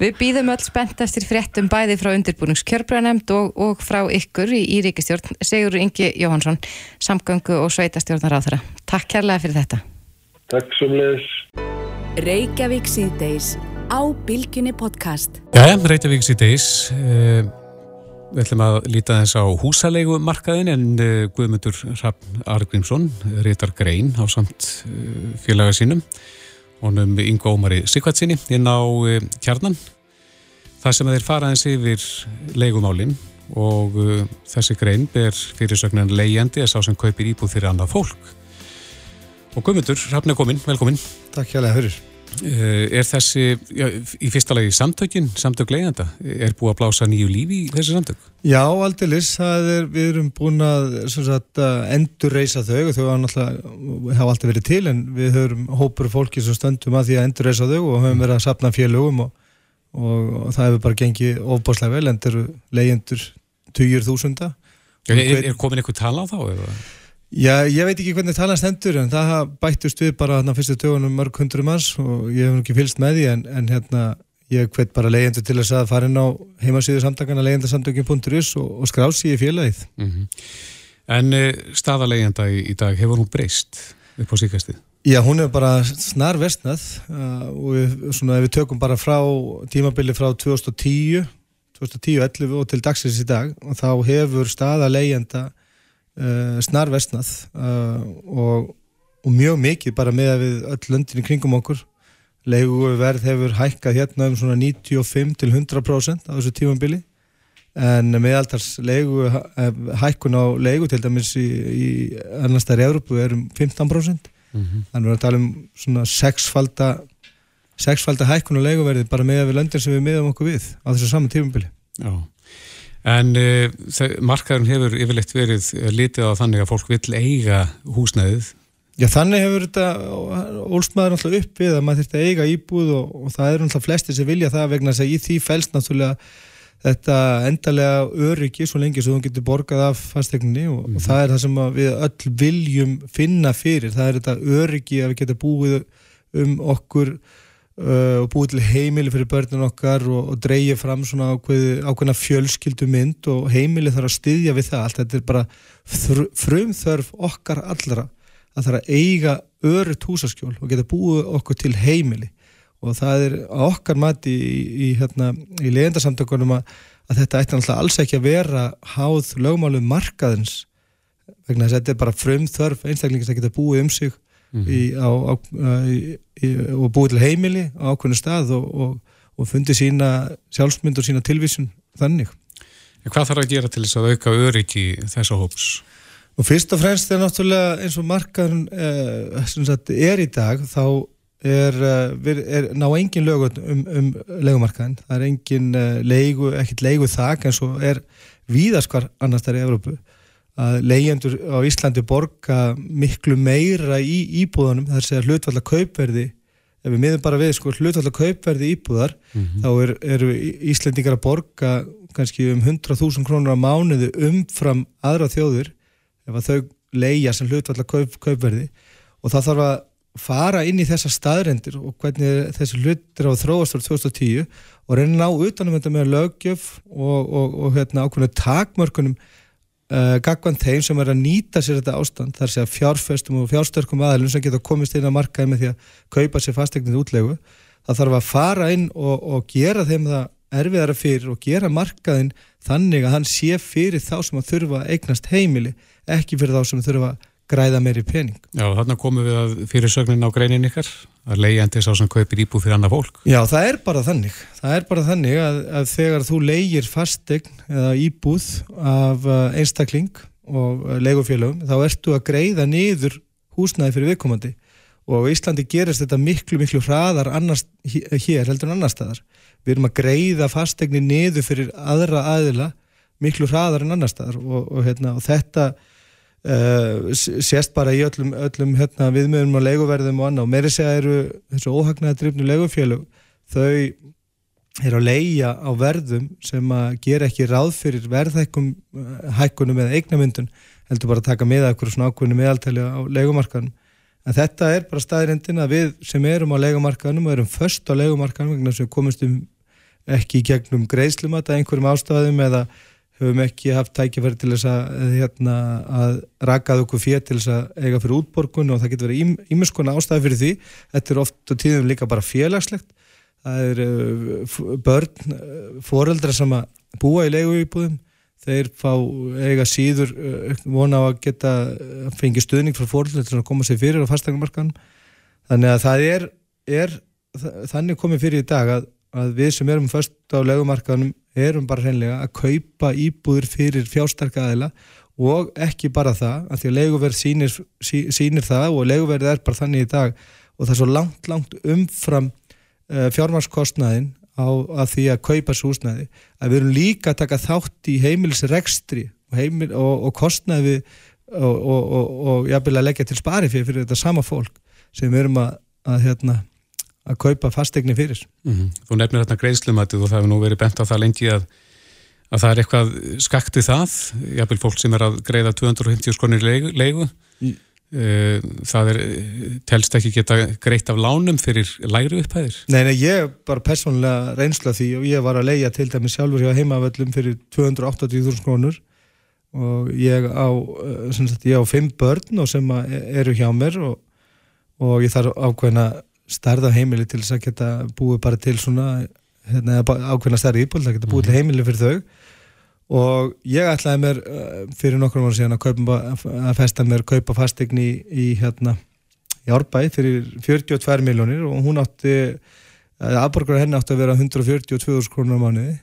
við býðum öll spennt eftir fréttum bæði frá undirbúningskjörbræðanemnd og, og frá ykkur í, í ríkistjórn Sigur Ingi Jóhansson, samgöngu og sveitastjórnar á þeirra. Takk kærlega fyrir þetta. Takk sem leðis. Reykjavík síðdeis á Bilginni podcast. Jæja, Reykjavík síðdeis. Uh, við ætlum að líta þess á húsalegu markaðin en uh, Guðmundur Raffn Argrímsson reytar grein á samt uh, félaga sínum honum Ingo Ómari Sigvartsinni inn á uh, kjarnan. Það sem þeir fara eins yfir legumálinn og þessi grein ber fyrirsögnan leigjandi að sá sem kaupir íbúð fyrir annað fólk. Og Guðmundur, Raffn er komin, velkomin. Takk hérlega fyrir. Uh, er þessi, já, í fyrsta lagi samtökin, samtök leiðanda, er búið að blása nýju lífi í þessi samtök? Já, aldeilis, það er, við erum búin að sagt, endur reysa þau og þau hafa alltaf verið til en við höfum hópur fólki sem stöndum að því að endur reysa þau og höfum verið að sapna félögum og, og, og það hefur bara gengið ofbáslega vel en það eru leiðendur tugjur þúsunda. Er, er, er komin eitthvað tala á þá? Eða? Já, ég veit ekki hvernig talast endur en það bættust við bara þarna fyrstu tögunum mörg hundru manns og ég hef ekki fylst með því en, en hérna ég hvet bara leyendur til þess að fara inn á heimasýðu samtakana leyendarsamtökin.is og, og skrási í félagið. Mm -hmm. En uh, staðalegenda í, í dag, hefur hún breyst upp á síkastið? Já, hún er bara snar vestnað uh, og við, svona, við tökum bara frá tímabili frá 2010 2010-11 og til dagsins í dag og þá hefur staðalegenda Uh, snar vestnað uh, og, og mjög mikið bara með að við öll löndin í kringum okkur. Leiguverð hefur hækkað hérna um svona 95 til 100% á þessu tímambili en meðaltars leigu hækkun á leigu til dæmis í, í annars stær í Európu er um 15% mm -hmm. þannig að við erum að tala um svona sexfalda sexfalda hækkun á leiguverði bara með að við löndin sem við meðum okkur við á þessu saman tímambili Já En uh, markaðurinn hefur yfirleitt verið litið á þannig að fólk vill eiga húsnæðið. Já, þannig hefur þetta ólsmaður alltaf upp við að maður þurft að eiga íbúð og, og það eru alltaf flestir sem vilja það vegna að í því fælst náttúrulega þetta endalega öryggi svo lengi svo þú getur borgað af fastegninni og, mm. og það er það sem við öll viljum finna fyrir. Það er þetta öryggi að við getum búið um okkur Uh, og búið til heimili fyrir börnun okkar og, og dreyja fram svona ákveð, ákveðna fjölskyldu mynd og heimili þarf að styðja við það allt. Þetta er bara frumþörf okkar allra að er að eiga örytt húsaskjól og geta búið okkur til heimili. Og það er okkar mati í, í, hérna, í legendarsamtökunum að, að þetta ætti náttúrulega alls ekki að vera háð lögmálum markaðins vegna þess að þetta er bara frum þörf einstaklingis að geta búið um sig mm -hmm. á, á, í, og búið til heimili á ákveðinu stað og, og, og fundi sína sjálfsmynd og sína tilvísun þannig. En hvað þarf að gera til þess að auka öryggi þessa hóps? Og fyrst og fremst er náttúrulega eins og markaðun eh, er í dag þá er, er, er ná engin lög um, um legumarkaðin. Það er engin uh, leigu, ekkert leigu þak en svo er víðaskvar annars þar í Evrópu að leyendur á Íslandi borga miklu meira í íbúðanum þar sé að hlutvallar kaupverði ef við miðum bara við sko hlutvallar kaupverði íbúðar mm -hmm. þá eru er Íslandingar að borga kannski um 100.000 krónur á mánuðu umfram aðra þjóður ef að þau leia sem hlutvallar kaup, kaupverði og það þarf að fara inn í þessa staðrendir og hvernig þessi hlutir á þróast ára 2010 og reyna ná utanum þetta með lögjöf og, og, og hérna, ákveðinu takmörkunum uh, gagvan þeim sem er að nýta sér þetta ástand þar sé að fjárfestum og fjárstörkum aðalum sem geta komist inn að markaði með því að kaupa sér fastegnið útlegu það þarf að fara inn og, og gera þeim það erfiðara fyrir og gera markaðin þannig að hann sé fyrir þá sem að þurfa að eignast heimili ekki fyrir þá sem þurfa að græða meiri pening. Já, þarna komum við að fyrir sögnin á greinin ykkar að leiðandi sá sem kaupir íbú fyrir annað fólk. Já, það er bara þannig. Það er bara þannig að, að þegar þú leiðir fastegn eða íbúð af uh, einstakling og uh, leigufélagum, þá ertu að greiða niður húsnæði fyrir viðkomandi og Íslandi gerist þetta miklu, miklu hraðar annars, hér heldur en annar staðar. Við erum að greiða fastegni niður fyrir aðra aðila miklu hraðar en annar staðar og, og, hérna, og þetta Uh, sést bara í öllum, öllum hérna, viðmjöðum og leguverðum og annað. Og meiri segja eru þessu óhagnaða drifnu legufélug þau eru að leia á verðum sem að gera ekki ráð fyrir verðhækkunum eða eignamyndun heldur bara að taka með eitthvað svona ákveðinu meðaltæli á legumarkanum en þetta er bara staðrindin að við sem erum á legumarkanum og erum först á legumarkanum vegna sem komustum ekki í gegnum greiðslumata einhverjum ástæðum eða höfum ekki haft tækifæri til þess að, hérna, að rakað okkur fér til þess að eiga fyrir útborgun og það getur verið ímiskona ástæði fyrir því. Þetta er oft og tíðum líka bara félagslegt. Það er uh, börn, uh, foreldra sem að búa í leiguýbúðum, þeir fá eiga síður uh, vona á að geta að fengi stuðning frá foreldra til að koma sér fyrir á fastegnarmarkanum. Þannig að það er, er þannig komið fyrir í dag að, að við sem erum först á leigumarkanum erum bara hreinlega að kaupa íbúður fyrir fjástarka aðila og ekki bara það, af því að leiguverð sínir, sí, sínir það og leiguverð er bara þannig í dag og það er svo langt, langt umfram uh, fjármarskostnaðin á að því að kaupa svo húsnæði að við erum líka að taka þátt í heimilisrekstri og, heimil, og, og kostnaði og, og jáfnvel að leggja til spari fyrir, fyrir þetta sama fólk sem við erum að, að hérna að kaupa fastegni fyrir. Mm -hmm. Þú nefnir hérna greiðslumatið og það hefur nú verið bent á það lengi að, að það er eitthvað skakti það, jáfnveil fólk sem er að greiða 250 skonir leigu, leigu. Mm. það er, telst ekki geta greitt af lánum fyrir læri upphæðir? Nei, nei, ég bara persónulega reynsla því og ég var að leia til dæmi sjálfur hjá heimavöllum fyrir 280.000 krónur og ég á, eh, sagt, ég á fimm börn og sem eru hjá mér og, og ég þarf ákveðna starða heimili til þess að geta búið bara til svona hérna, ákveðna starri íból, það geta búið mm. til heimili fyrir þau og ég ætlaði mér uh, fyrir nokkrum ára síðan að, kaupa, að festa mér kaupa fastegni í, í hérna í Árbæ fyrir 42 miljónir og hún átti aðborgar henni átti að vera 142 krónur á mánuði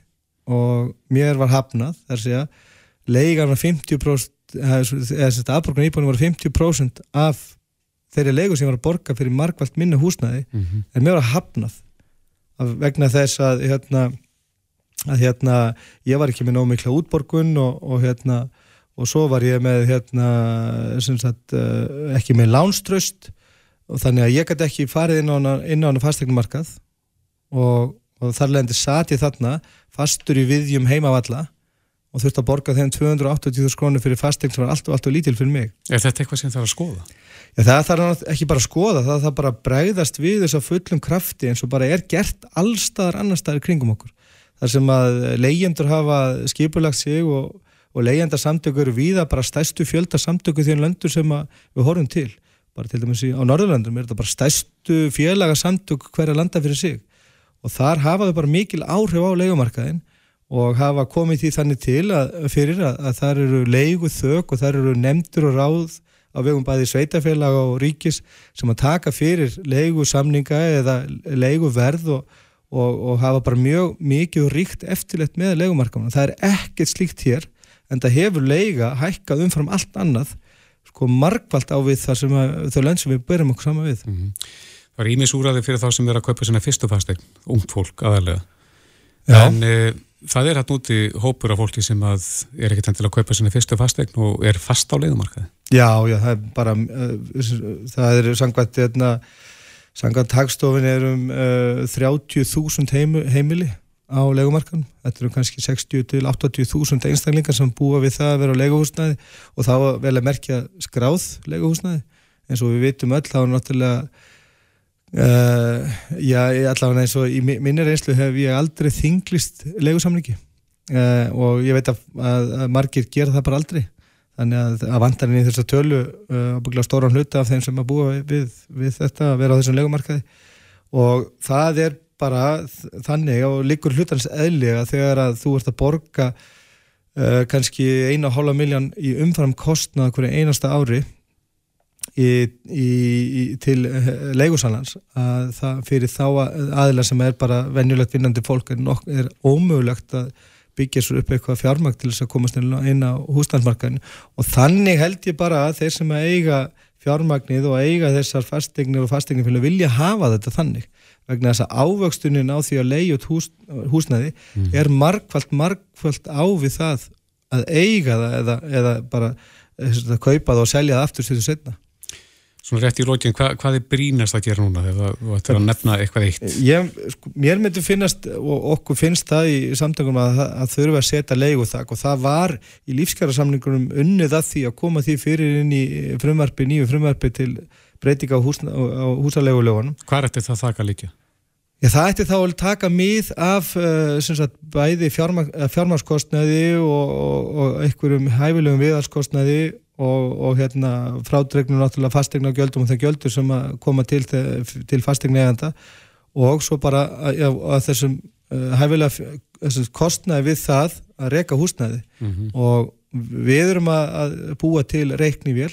og mér var hafnað þar sé að leigan var 50% eða aðborgar íbúinu var 50% af þeirri leiku sem var að borga fyrir margvalt minna húsnaði mm -hmm. er mjög að hafnað að vegna þess að hérna, að hérna ég var ekki með nóg mikla útborgun og, og hérna og svo var ég með hérna sagt, eh, ekki með lánströst og þannig að ég gæti ekki farið inn á hana fastegnumarkað og, og þar leðandi satt ég þarna fastur í viðjum heimavalla og þurfti að borga þeim 280.000 krónur fyrir fastegn sem var allt og allt og lítil fyrir mig Er þetta eitthvað sem það er að skoða? Já, það þarf ekki bara að skoða, það þarf bara að bræðast við þess að fullum krafti eins og bara er gert allstaðar annar staðar kringum okkur. Þar sem að leyendur hafa skipulagt sig og, og leyendarsamtöku eru viða bara stæstu fjöldarsamtöku því en löndur sem við horfum til. Bara til dæmis á Norðurlandum er þetta bara stæstu fjölagarsamtök hverja landa fyrir sig og þar hafaðu bara mikil áhrif á leikumarkaðin og hafa komið því þannig til að, fyrir að, að þar eru leigu þök og þar eru nefndur og ráð á vegum bæði sveitafélag og ríkis sem að taka fyrir leigu samninga eða leigu verð og, og, og hafa bara mjög mikið og ríkt eftirlegt með leigumarkaðuna. Það er ekkert slíkt hér en það hefur leiga hækkað umfram allt annað sko markvallt á við þar sem að, þau lönd sem við byrjum okkur sama við. Mm -hmm. Það er ímisúraði fyrir þá sem er að kaupa svona fyrstu fastegn, ungt fólk aðalega. Já. En e, það er hægt núti hópur af fólki sem er ekkert til að kaupa svona fyrstu fastegn og er fast á leiðumarkaði. Já, já, það er bara, uh, það er sangvært, hérna, sangvært hagstofin er um uh, 30.000 heim, heimili á legumarkan. Þetta eru kannski 60 til 80.000 einstaklingar sem búa við það að vera á leguhúsnaði og þá vel að merkja skráð leguhúsnaði. En svo við vitum öll, þá er náttúrulega Uh, já, allavega eins og í minni reynslu hef ég aldrei þinglist legusamlingi uh, og ég veit að, að, að margir gera það bara aldrei. Þannig að, að vantarinn í þessa tölu uh, stóran hluta af þeim sem að búa við, við þetta að vera á þessum legumarkaði og það er bara þannig og líkur hlutans eðlega þegar að þú ert að borga kannski eina hálfa miljón í umfram kostnað hverju einasta ári í, í, í, til eh, leigusalans að það fyrir þá aðila sem er bara venjulegt vinnandi fólk er, nokk, er ómögulegt að byggja svo upp eitthvað fjármækt til þess að komast inn á húsnæðsmarkaðinu og þannig held ég bara að þeir sem að eiga fjármæknið og eiga þessar fastegnir og fastegnir vilja hafa þetta þannig. Vegna þess að ávöxtunin á því að leiði út hús, húsnæði mm. er markvælt markvælt á við það að eiga það eða, eða bara að eh, kaupa það og selja það aftur sér setna Svona rétt í lókin, hva, hvað er brínast að gera núna þegar þú ættir að nefna eitthvað eitt? Ég, sko, mér myndi finnast og okkur finnst það í samtöngum að, að þurfa að setja leigu þakk og það var í lífskjærasamningunum unnið að því að koma því fyrir inn í frumvarpi, nýju frumvarpi til breytinga á, hús, á húsalegulegunum. Hvað þetta það þakka líka? Já, það ætti þá að taka mið af uh, sagt, bæði fjármarskostnaði og, og, og einhverjum hæfilegum viðhalskostnaði og, og hérna frádregnum náttúrulega fastegna gjöldum og það gjöldur sem að koma til, til fastegna eiganda og svo bara að, að þessum uh, hæfilega þessum kostnaði við það að reyka húsnæði mm -hmm. og við erum að, að búa til reiknivél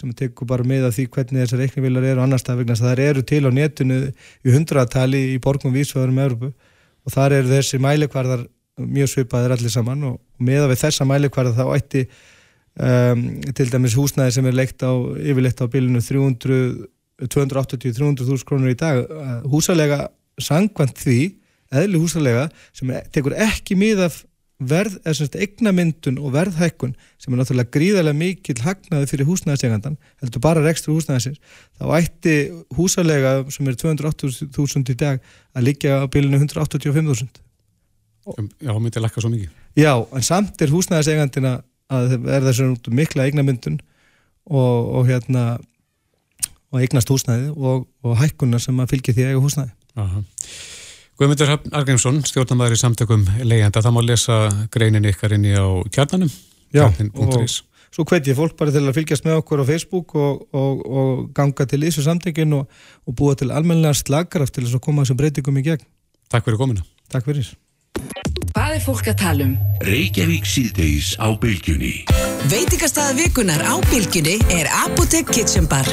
sem tekur bara með að því hvernig þessar reiknivélar eru annar stað vegna það eru til á netinu í hundratali í borgum vísfæðurum Európu og þar eru þessi mælikvarðar mjög svipaðir allir saman og með að við þessa mælikvarðar þá ætti um, til dæmis húsnæði sem er leikt á yfirleitt á bilinu 280-300.000 krónur í dag. Húsalega sangvand því eðli húsalega sem tekur ekki mið af verð, eignamyndun og verðhækkun sem er náttúrulega gríðarlega mikil hagnaði fyrir húsnæðisegandan heldur bara rekstur húsnæðisins þá ætti húsalega sem er 280.000 í dag að liggja á bilinu 185.000 Já, það myndi að lakka svo mikið. Já, en samt er húsnæðisegandina að er þessu mikla eignamyndun og, og hérna og eignast húsnæði og, og hækkunar sem að fylgja því eiga húsnæði. Aha. Guðmundur Argrímsson stjórnamaður í samtökum leiðanda, það má lesa greinin ykkar inn í á kjarnanum Já, og svo hveti ég fólk bara til að fylgjast með okkur á Facebook og, og ganga til þessu samtökin og búa til almenna slagkraft til þess að koma þessum breytingum í gegn. Takk fyrir komina Takk fyrir Hvað er fólk að tala um? Reykjavík síðdeis á bylgjunni. Veitikastæða vikunar á bylgjunni er Apotek Kitchen Bar.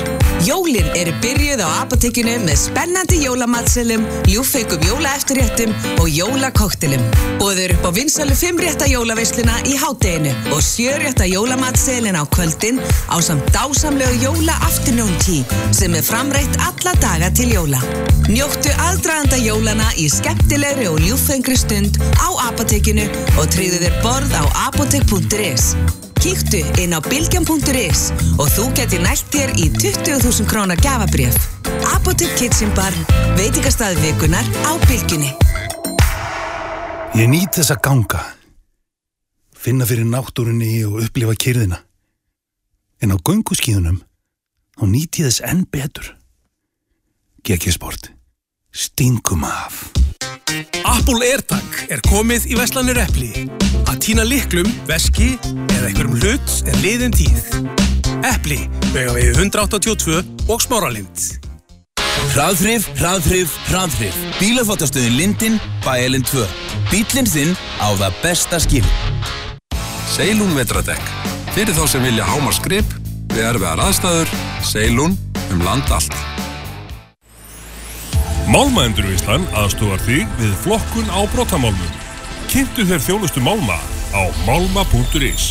Jólinn eru byrjuð á Apotekinu með spennandi jólamatselum, ljúfeikum jólaeftirréttum og jólakoktelum. Bóður upp á vinsalu 5 rétta jólaveisluna í hátteginu og 7 rétta jólamatselin á kvöldin á samt dásamlegu jóla afternoon tea sem er framreitt alla daga til jóla. Njóttu aðdraganda jólana í skemmtilegri og ljúfengri stund á apotekinu og tríðu þér borð á apotek.is. Kíktu inn á bilgjum.is og þú getur nælt þér í 20.000 krónar gafabrjöf. Apotek Kitchen Bar, veitikastæði vikunar á bilgjunni. Ég nýt þess að ganga, finna fyrir náttúrunni og upplifa kyrðina. En á gunguskíðunum, þá nýt ég þess enn betur. Gekkisport. Stingum af. Apple AirTag er komið í Vestlanir Eppli. Að týna liklum, veski eða einhverjum hlut er liðin tíð. Eppli, vega við 182 og smáralind. Hraðhrif, hraðhrif, hraðhrif. Bílafáttastöðin Lindin, bæelinn 2. Bílinn þinn á það besta skil. Seilún vetradekk. Fyrir þá sem vilja háma skripp, við erfiðar aðstæður, Seilún um land allt. Málmaendurvíslan aðstofar þig við flokkun á brotamálmum. Kynntu þér þjónustu Málma á málma.is.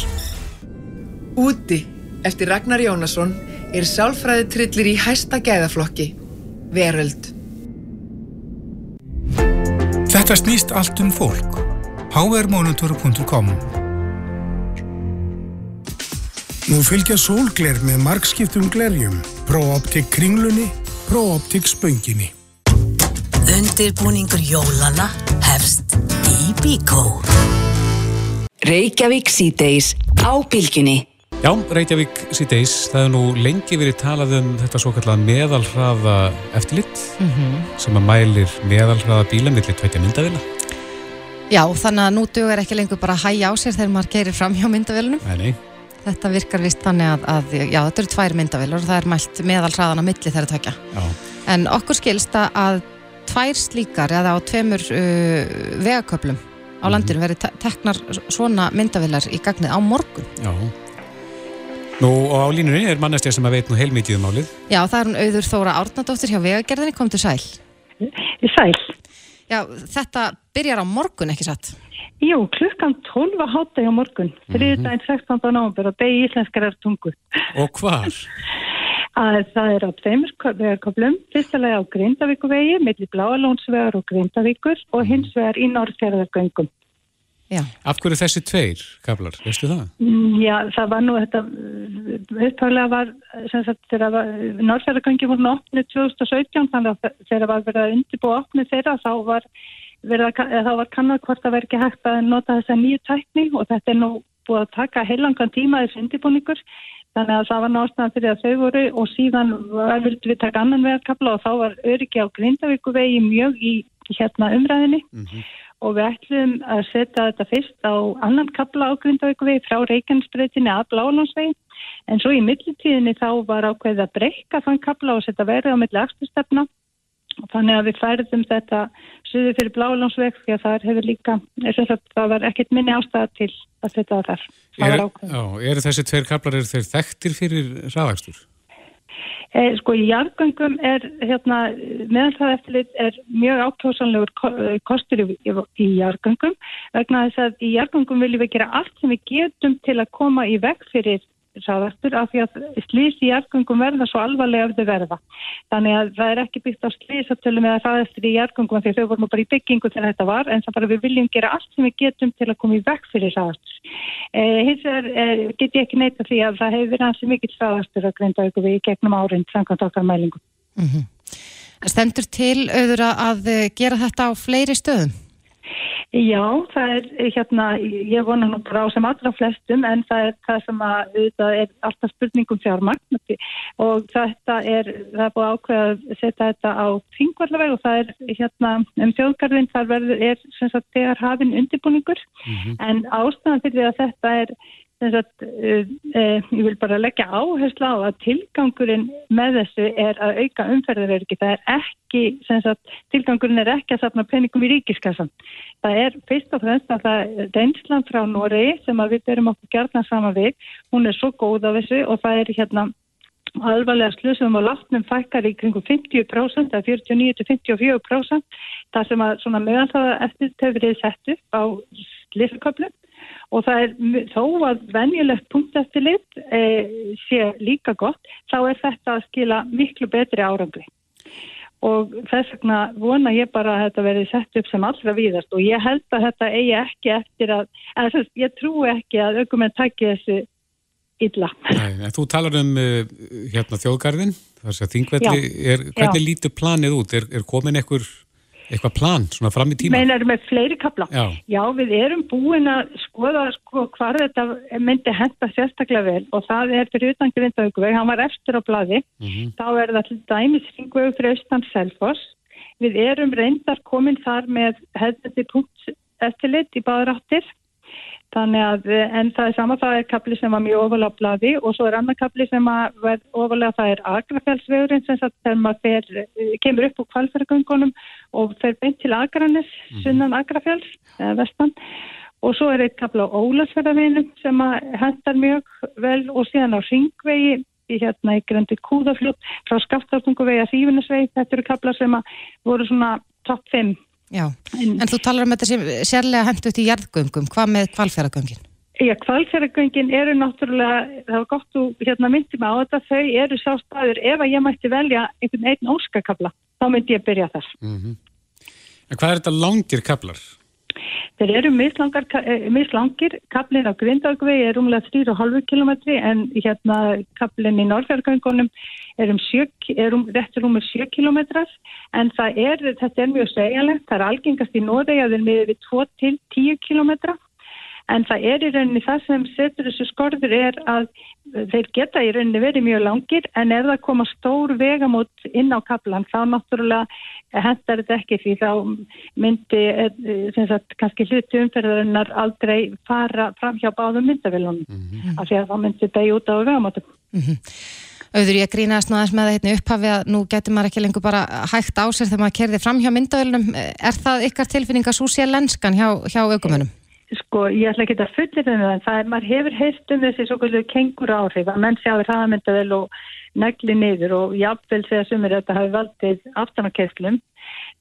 Úti, eftir Ragnar Jónasson, er sálfræði trillir í hæsta gæðaflokki. Veröld. Þetta snýst allt um fólk. hrmonitor.com Nú fylgja sólgler með markskiptum glerjum. Pro-Optik kringlunni, Pro-Optik spönginni. Undirbúningur jólana hefst í Bíkó. Reykjavík síðdeis á bylginni. Já, Reykjavík síðdeis, það hefur nú lengi verið talað um þetta svo kallar meðalhraða eftirlitt Mhm. sem að mælir meðalhraða bíla millir tveitja myndavila. Já, þannig að nú dugur ekki lengur bara að hæja á sér þegar maður keirir fram hjá myndavélunum. Nei, nei. Þetta virkar vist þannig að, að já, þetta eru tvær myndavélur og það er mælt meðalhraðan á milli þeirra tvekja. Já. En okkur skilst að- að tvær slíkar eða á tveimur uh, vegaköplum á landinu verið te teknar svona myndavélar í gagnið á morgun. Já. Nú, og á línunni er mannestja sem að veit nú heilmikið um málið. Já, það er hún auður Þóra Árnadóttir hjá vegagerðinni, kom til sæl. Sæl. Já, þetta byrjar á morgun, ekki satt? Jú, klukkan 12 að hátta á morgun, þriði daginn 16. november og degi íslenskar er tungu. Og hvar? <laughs> Að það er á tveimur vegarköflum, fyrsta lagi á Grindavíkuvegi, millir Bláalónsvegar og Grindavíkur og hins vegar í Norrfjörðargöngum. Já. Af hverju þessi tveir kablar, veistu það? Mm, Já, það var nú þetta, uppháðlega var, sem sagt, þegar Norrfjörðargöngi voru opnið 2017, þannig að þegar var verið að undirbúa opnið þeirra, þá var verið að, eða þá var kannad hvort það verið ekki hægt að nota þessa nýju tækni og þetta er nú búið að taka heilangan tíma þessi undirbúningur þannig að það var náttúrulega fyrir að þau voru og síðan vildum við taka annan vegarkabla og þá var öryggi á Grindavíkuvegi mjög í hérna umræðinni og við ætlum að setja þetta fyrst á annan kabla á Grindavíkuvegi frá Reykjanesbreytinni að Blálandsvegi en svo í millitíðinni þá var ákveðið að breyka þann kabla og setja verið á milli axtustefna og þannig að við færðum þetta suður fyrir Blálandsveg því að það hefur líka, það var ekkert minni ástæða til að setja það þar. Er, var já, eru þessi tveir kablar, eru þeir þekktir fyrir hraðakstur? Eh, sko í jargöngum er hérna, meðan það eftirlit er mjög eh, kostur í, í, jargöngum vegna þess að í jargöngum viljum við gera allt sem við getum til að koma í veg fyrir sáðastur af því að slís í jargöngum verða svo alvarlega ef þau verða. Þannig að það er ekki byggt á slísatölum eða sáðastur í jargöngum því að þau voru nú bara í byggingu þegar þetta var en það bara við viljum gera allt sem við getum til að koma í veg fyrir sáðastur. Eh, hins vegar eh, get ég ekki neyta því að það hefur verið hansi mikill sáðastur að greinda ykkur við í gegnum árin samkvæmt okkar mælingum. Mm Stendur til auður að, að eh, gera þetta á fleiri stöðum? Já, það er eh, hérna, ég vona nú bara á sem allra flestum en það er það sem að auðvitað er alltaf spurningum fjármagn. Og þetta er, það er búið ákveð að setja þetta á þingvarlaveg og það er hérna um þjóðgarðin þar verður, er sem sagt þegar hafinn undirbúningur. En ástæðan fyrir að þetta er sem sagt, uh, uh, ég vil bara leggja áherslu á að tilgangurinn með þessu er að auka umferðarverki. Það er ekki, sagt, tilgangurinn er ekki að safna penningum í ríkiskassan. Það er fyrst og fremst að það er reynslan frá Noregi sem að við berum okkur gerðna saman við. Hún er svo góð af þessu og það er hérna alvarlega slusum og látnum fækkar í kringum 50% eða 49-54% þar sem að meðan það eftir þau verið sett upp á slisaköflum og það er þó að venjulegt punkteftirlit e, sé líka gott, þá er þetta að skila miklu betri árangri. Og þess vegna vona ég bara að þetta verði sett upp sem allra víðast og ég held að þetta eigi ekki eftir að, eða þess, ég trú ekki að aukumenn tæki þessu illa. Nei, þú talar um uh, hérna þjóðgarðin, þar sem þingvelli, Já. er, hvernig Já. lítur planið út? Er, er komin einhver, eitthvað plan svona fram í tíma? Meinar með fleiri kapla? Já. við erum búin að skoða sko, hvar þetta myndi henda sérstaklega vel og það er fyrir utan Grindavíkuveg, hann var eftir á blaði, þá er það til dæmis ringvegu fyrir austan Selfoss. Við erum reyndar komin þar með hefðandi punkt eftirlit í báður áttir Þannig að, en það er sama, það er kapli sem var mjög ofalega á blaði og svo er annar kapli sem var ofalega, það er agrafjálsvegurinn sem sagt þegar maður fer, kemur upp úr kvalfæragöngunum og fer beint til agranis, Mhm. sunnan agrafjáls, vestan og svo er eitt kapla á Ólasverðavinum sem hendar mjög vel og síðan á Ringvegi í hérna í grendi Kúðafljótt frá Skaftártunguvegi að Þývinnesvegi, þetta eru kaplar sem voru svona topp 5 Já, en þú talar um þetta sem sérlega hendt út í jarðgöngum, hvað með kvalfjöragöngin? Já, kvalfjöragöngin eru náttúrulega, það var gott þú hérna myndi mig á þetta, þau eru sá staður, ef að ég mætti velja einhvern einn óskakabla, þá myndi ég byrja þar. Mhm. En hvað er þetta langir kaplar? Þeir eru eh, mislangir, kaplinn á Grindagvegi er rúmlega 3,5 km en hérna kaplinn í Norrfjörgöngunum er um, um réttur rúmur 7 km en er, þetta er mjög segjanlegt, það er algengast í Noregi að þeir miður við 2 til 10 km en það er í rauninni það sem setur þessu skorður er að þeir geta í rauninni verið mjög langir en ef það koma stór vegamót inn á kaplan þá náttúrulega hendar þetta ekki því þá myndi eh, sem sagt kannski hluti umferðarinnar aldrei fara fram hjá báðum myndavélunum af því að þá myndi þetta í út á vegamótum. Auður ég grínaðast nú aðeins með það hérna upphafi að nú getur maður ekki lengur bara hægt á sér þegar maður kerði fram hjá myndavélunum. Er það ykkar tilfinning að svo sé lenskan hjá, hjá aukumönum? Sko, ég ætla ekki að fullir um það, en það er, maður hefur heilt um þessi svo kvöldu kengur áhrif að menn sjáður hraðamyndavel og negli niður og jafnvel segja sumir þetta hafi valdið aftan á kesslum.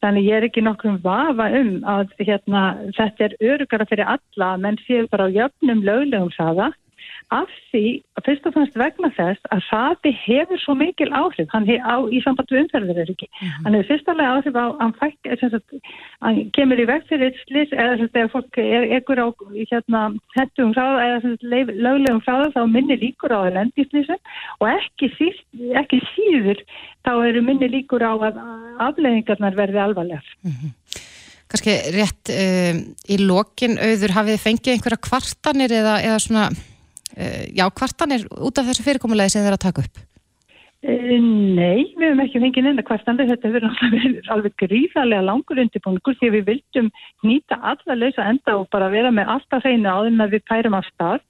Þannig ég er ekki nokkrum vafa um að hérna, þetta er örugara fyrir alla menn séu bara á jöfnum löglegum hraða af því, fyrst og fannst vegna þess að hraði hefur svo mikil áhrif hann hef, á, í samband við umferðir er ekki. Hann hefur fyrstulega áhrif á hann, fæk, sagt, hann kemur í veg fyrir slis eða sagt, ef fólk er ekkur á hérna, hendum hraða eða sagt, löglegum hraða þá minni líkur á að lendi slisum og ekki, síð, ekki síður þá eru minni líkur á að afleðingarnar verði alvarlegar. Mm -hmm. Kanski rétt um, í lokin auður hafið þið fengið einhverja kvartanir eða, eða svona já, kvartanir út af þessu fyrirkomulegi sem þeir að taka upp? Uh, nei, við hefum ekki fengið neina kvartanir, þetta hefur alveg, alveg gríðarlega langur undirbúningur því við vildum nýta alla lausa enda og bara vera með alltaf hreinu á þeim að við pærum af stað.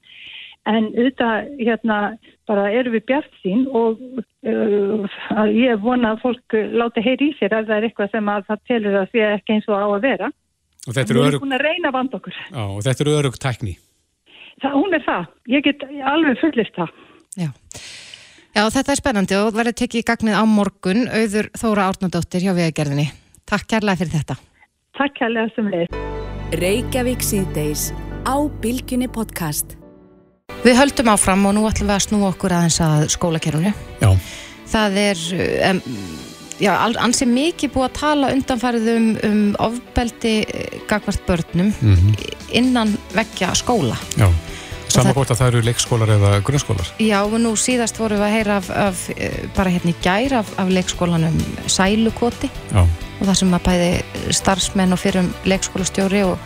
En auðvitað hérna bara erum við bjart sín og uh, ég vona að fólk láti heyri í sér ef það er eitthvað sem að það telur að sé ekki eins og á að vera. Og þetta eru örug... örug... Já, og þetta eru örug tækni Það, hún er það. Ég get alveg fullist það. Já. Já, þetta er spennandi og verður tekið í gagnið á morgun auður Þóra Árnandóttir hjá Vegagerðinni. Takk kærlega fyrir þetta. Takk kærlega sem leið. Reykjavík síðdeis á Bilginni podcast. Við höldum áfram og nú ætlum við að snú okkur aðeins að skólakerfunu. Já. Það er um, já, ansið mikið búið að tala undanfarið um, um ofbeldi gagvart börnum mm -hmm. innan vekkja skóla. Já. Saman hvort að það eru leikskólar eða grunnskólar? Já, og nú síðast vorum við að heyra af, af bara hérna í gær af, af leikskólanum Sælukoti Já. og það sem að bæði starfsmenn og fyrir um leikskólastjóri og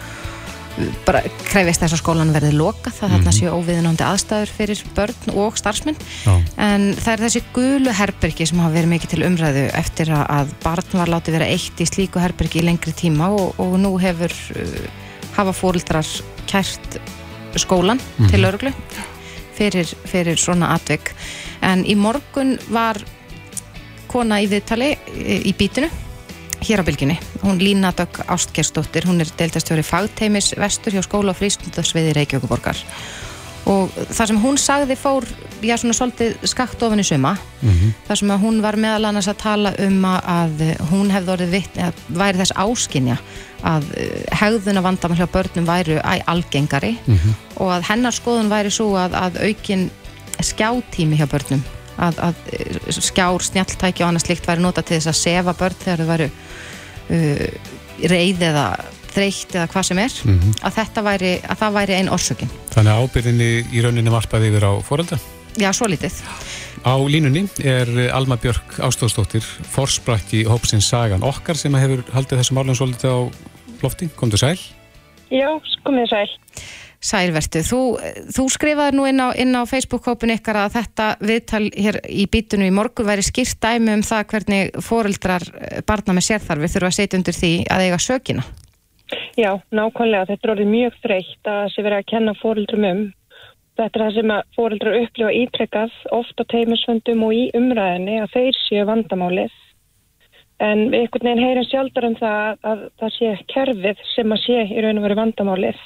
bara krefist þess að skólan verði loka það þarna séu óviðunandi aðstæður fyrir börn og starfsmenn Já. en það er þessi gulu herbergi sem hafa verið mikið til umræðu eftir að barn var látið vera eitt í slíku herbergi í lengri tíma og, og nú hefur uh, hafa fórildrar kært skólan mm -hmm. til örglu fyrir, fyrir svona atvik en í morgun var kona í viðtali í bítinu hér á bylginni, hún Lína Dögg Ástkersdóttir, hún er deildastjóri fagteimis vestur hjá skóla og frístundasviði Reykjavíkuborgar og það sem hún sagði fór, já svona svolítið skakt ofan í suma, mm -hmm. þar sem að hún var meðal annars að tala um að hún hefði orðið vitt, að væri þess áskinja að hegðuna vandamál hjá börnum væru algengari mm -hmm. og að hennar skoðun væri svo að, að aukin skjátími hjá börnum að, að skjár, snjáltæki og annað slikt væri nota til þess að sefa börn þegar þau væru uh, reyð eða þreytt eða hvað sem er mm -hmm. að þetta væri, að það væri einn orsökin Þannig að ábyrðinni í rauninni varpaði yfir á fórölda? Já, svo lítið Á línunni er Alma Björk Ástóðsdóttir forsprakki hópsins Sagan okkar sem hefur haldið þessum álum svolítið á lofti, kom þú sæl? Já, komið sæl Sælvertu, þú, þú skrifaði nú inn á, á Facebook-hópin ykkar að þetta viðtal hér í bítinu í morgun væri skýrt dæmi um það hvernig fóreldrar barna með sérþarfi þurfa að setja undir því að eiga sökina. Já, nákvæmlega. Þetta er orðið mjög þreytt að sé verið að kenna fóreldrum um. Þetta er það sem að fóreldrar upplifa ítrekkað oft á teimisvöndum og í umræðinni að þeir séu vandamálið. En einhvern veginn heyrum sjálfur um það að, að það sé kerfið sem að sé í raun og veru vandamálið.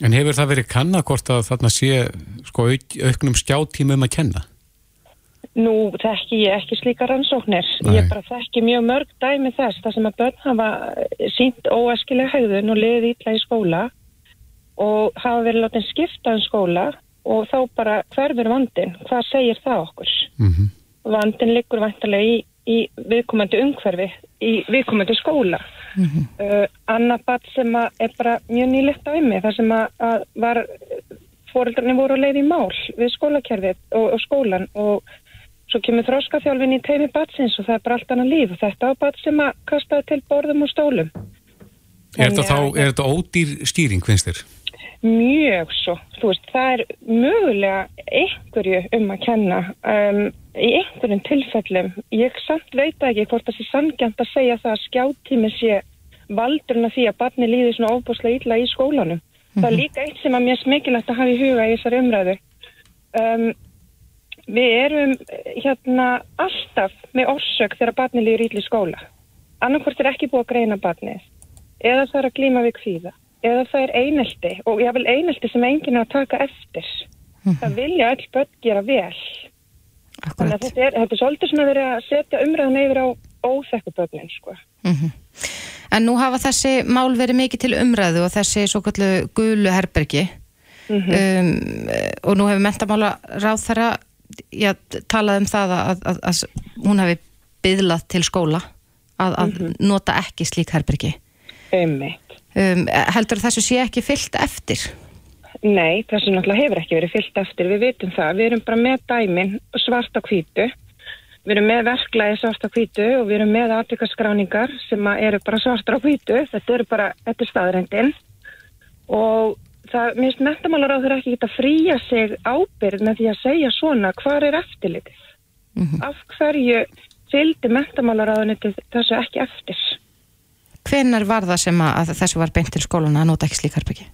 En hefur það verið kanna hvort að þarna sé sko, auk, auknum skjáttímum að kenna? Nú þekki ég ekki slíka rannsóknir. Nei. Ég bara þekki mjög mörg dæmi þess það sem að börn hafa sínt óæskilega haugðun og liðið ítla í skóla og hafa verið látið skipta um skóla og þá bara hverfur vandin. Hvað segir það okkur? Mhm. Vandin liggur vantarlega í, í viðkomandi umhverfi, í viðkomandi skóla. Uh, annað bat sem að er bara mjög nýlegt dæmi þar sem að, að var fóreldrarnir voru að leið í mál við skólakerfið og, og skólan og svo kemur þróskaþjálfin í teimi batsins og það er bara allt annað líf og þetta á bat sem að kastaði til borðum og stólum Er þetta þá, er þetta ódýr stýring, finnst þér? Mjög svo, þú veist, það er mögulega einhverju um að kenna um, í einhverjum tilfellum. Ég samt veit ekki hvort það sé sangjant að segja það að skjáttími sé valdurinn af því að barni líði svona óbúslega illa í skólanum. Það er líka eitt sem að mér smikilegt að hafa í huga í þessari umræðu. Um, við erum hérna alltaf með orsök þegar barni líður illa í skóla. Annarkvort er ekki búið að greina barnið eða það er að glíma við kvíða eða það er einelti og ég vil einelti sem enginn er að taka eftir. Það vilja öll börn gera vel. Þannig að þetta er, þetta er svolítið svona verið að setja umræðan yfir á óþekku börnin sko. En nú hafa þessi mál verið mikið til umræðu og þessi svo kallu gulu herbergi. Um, og nú hefur mentamála ráð þeirra já, talað um það að, að, að hún hefði byðlað til skóla að, að nota ekki slík herbergi. Einmitt. Um, heldur þessu sé ekki fyllt eftir? Nei, þessu náttúrulega hefur ekki verið fyllt eftir, við vitum það, við erum bara með dæmin svart á hvítu, við erum með verklaði svart á hvítu og við erum með atvikaskráningar sem eru bara svart á hvítu, þetta eru bara, þetta er staðrendin og það, mér finnst metamálar á þeirra ekki geta fría sig ábyrð með því að segja svona, hvar er eftirlitið? Af hverju fylgdi metamálar á þessu ekki eftir? Hvenær var það sem að, þessu var beint til skólana að nota ekki slík herbergi?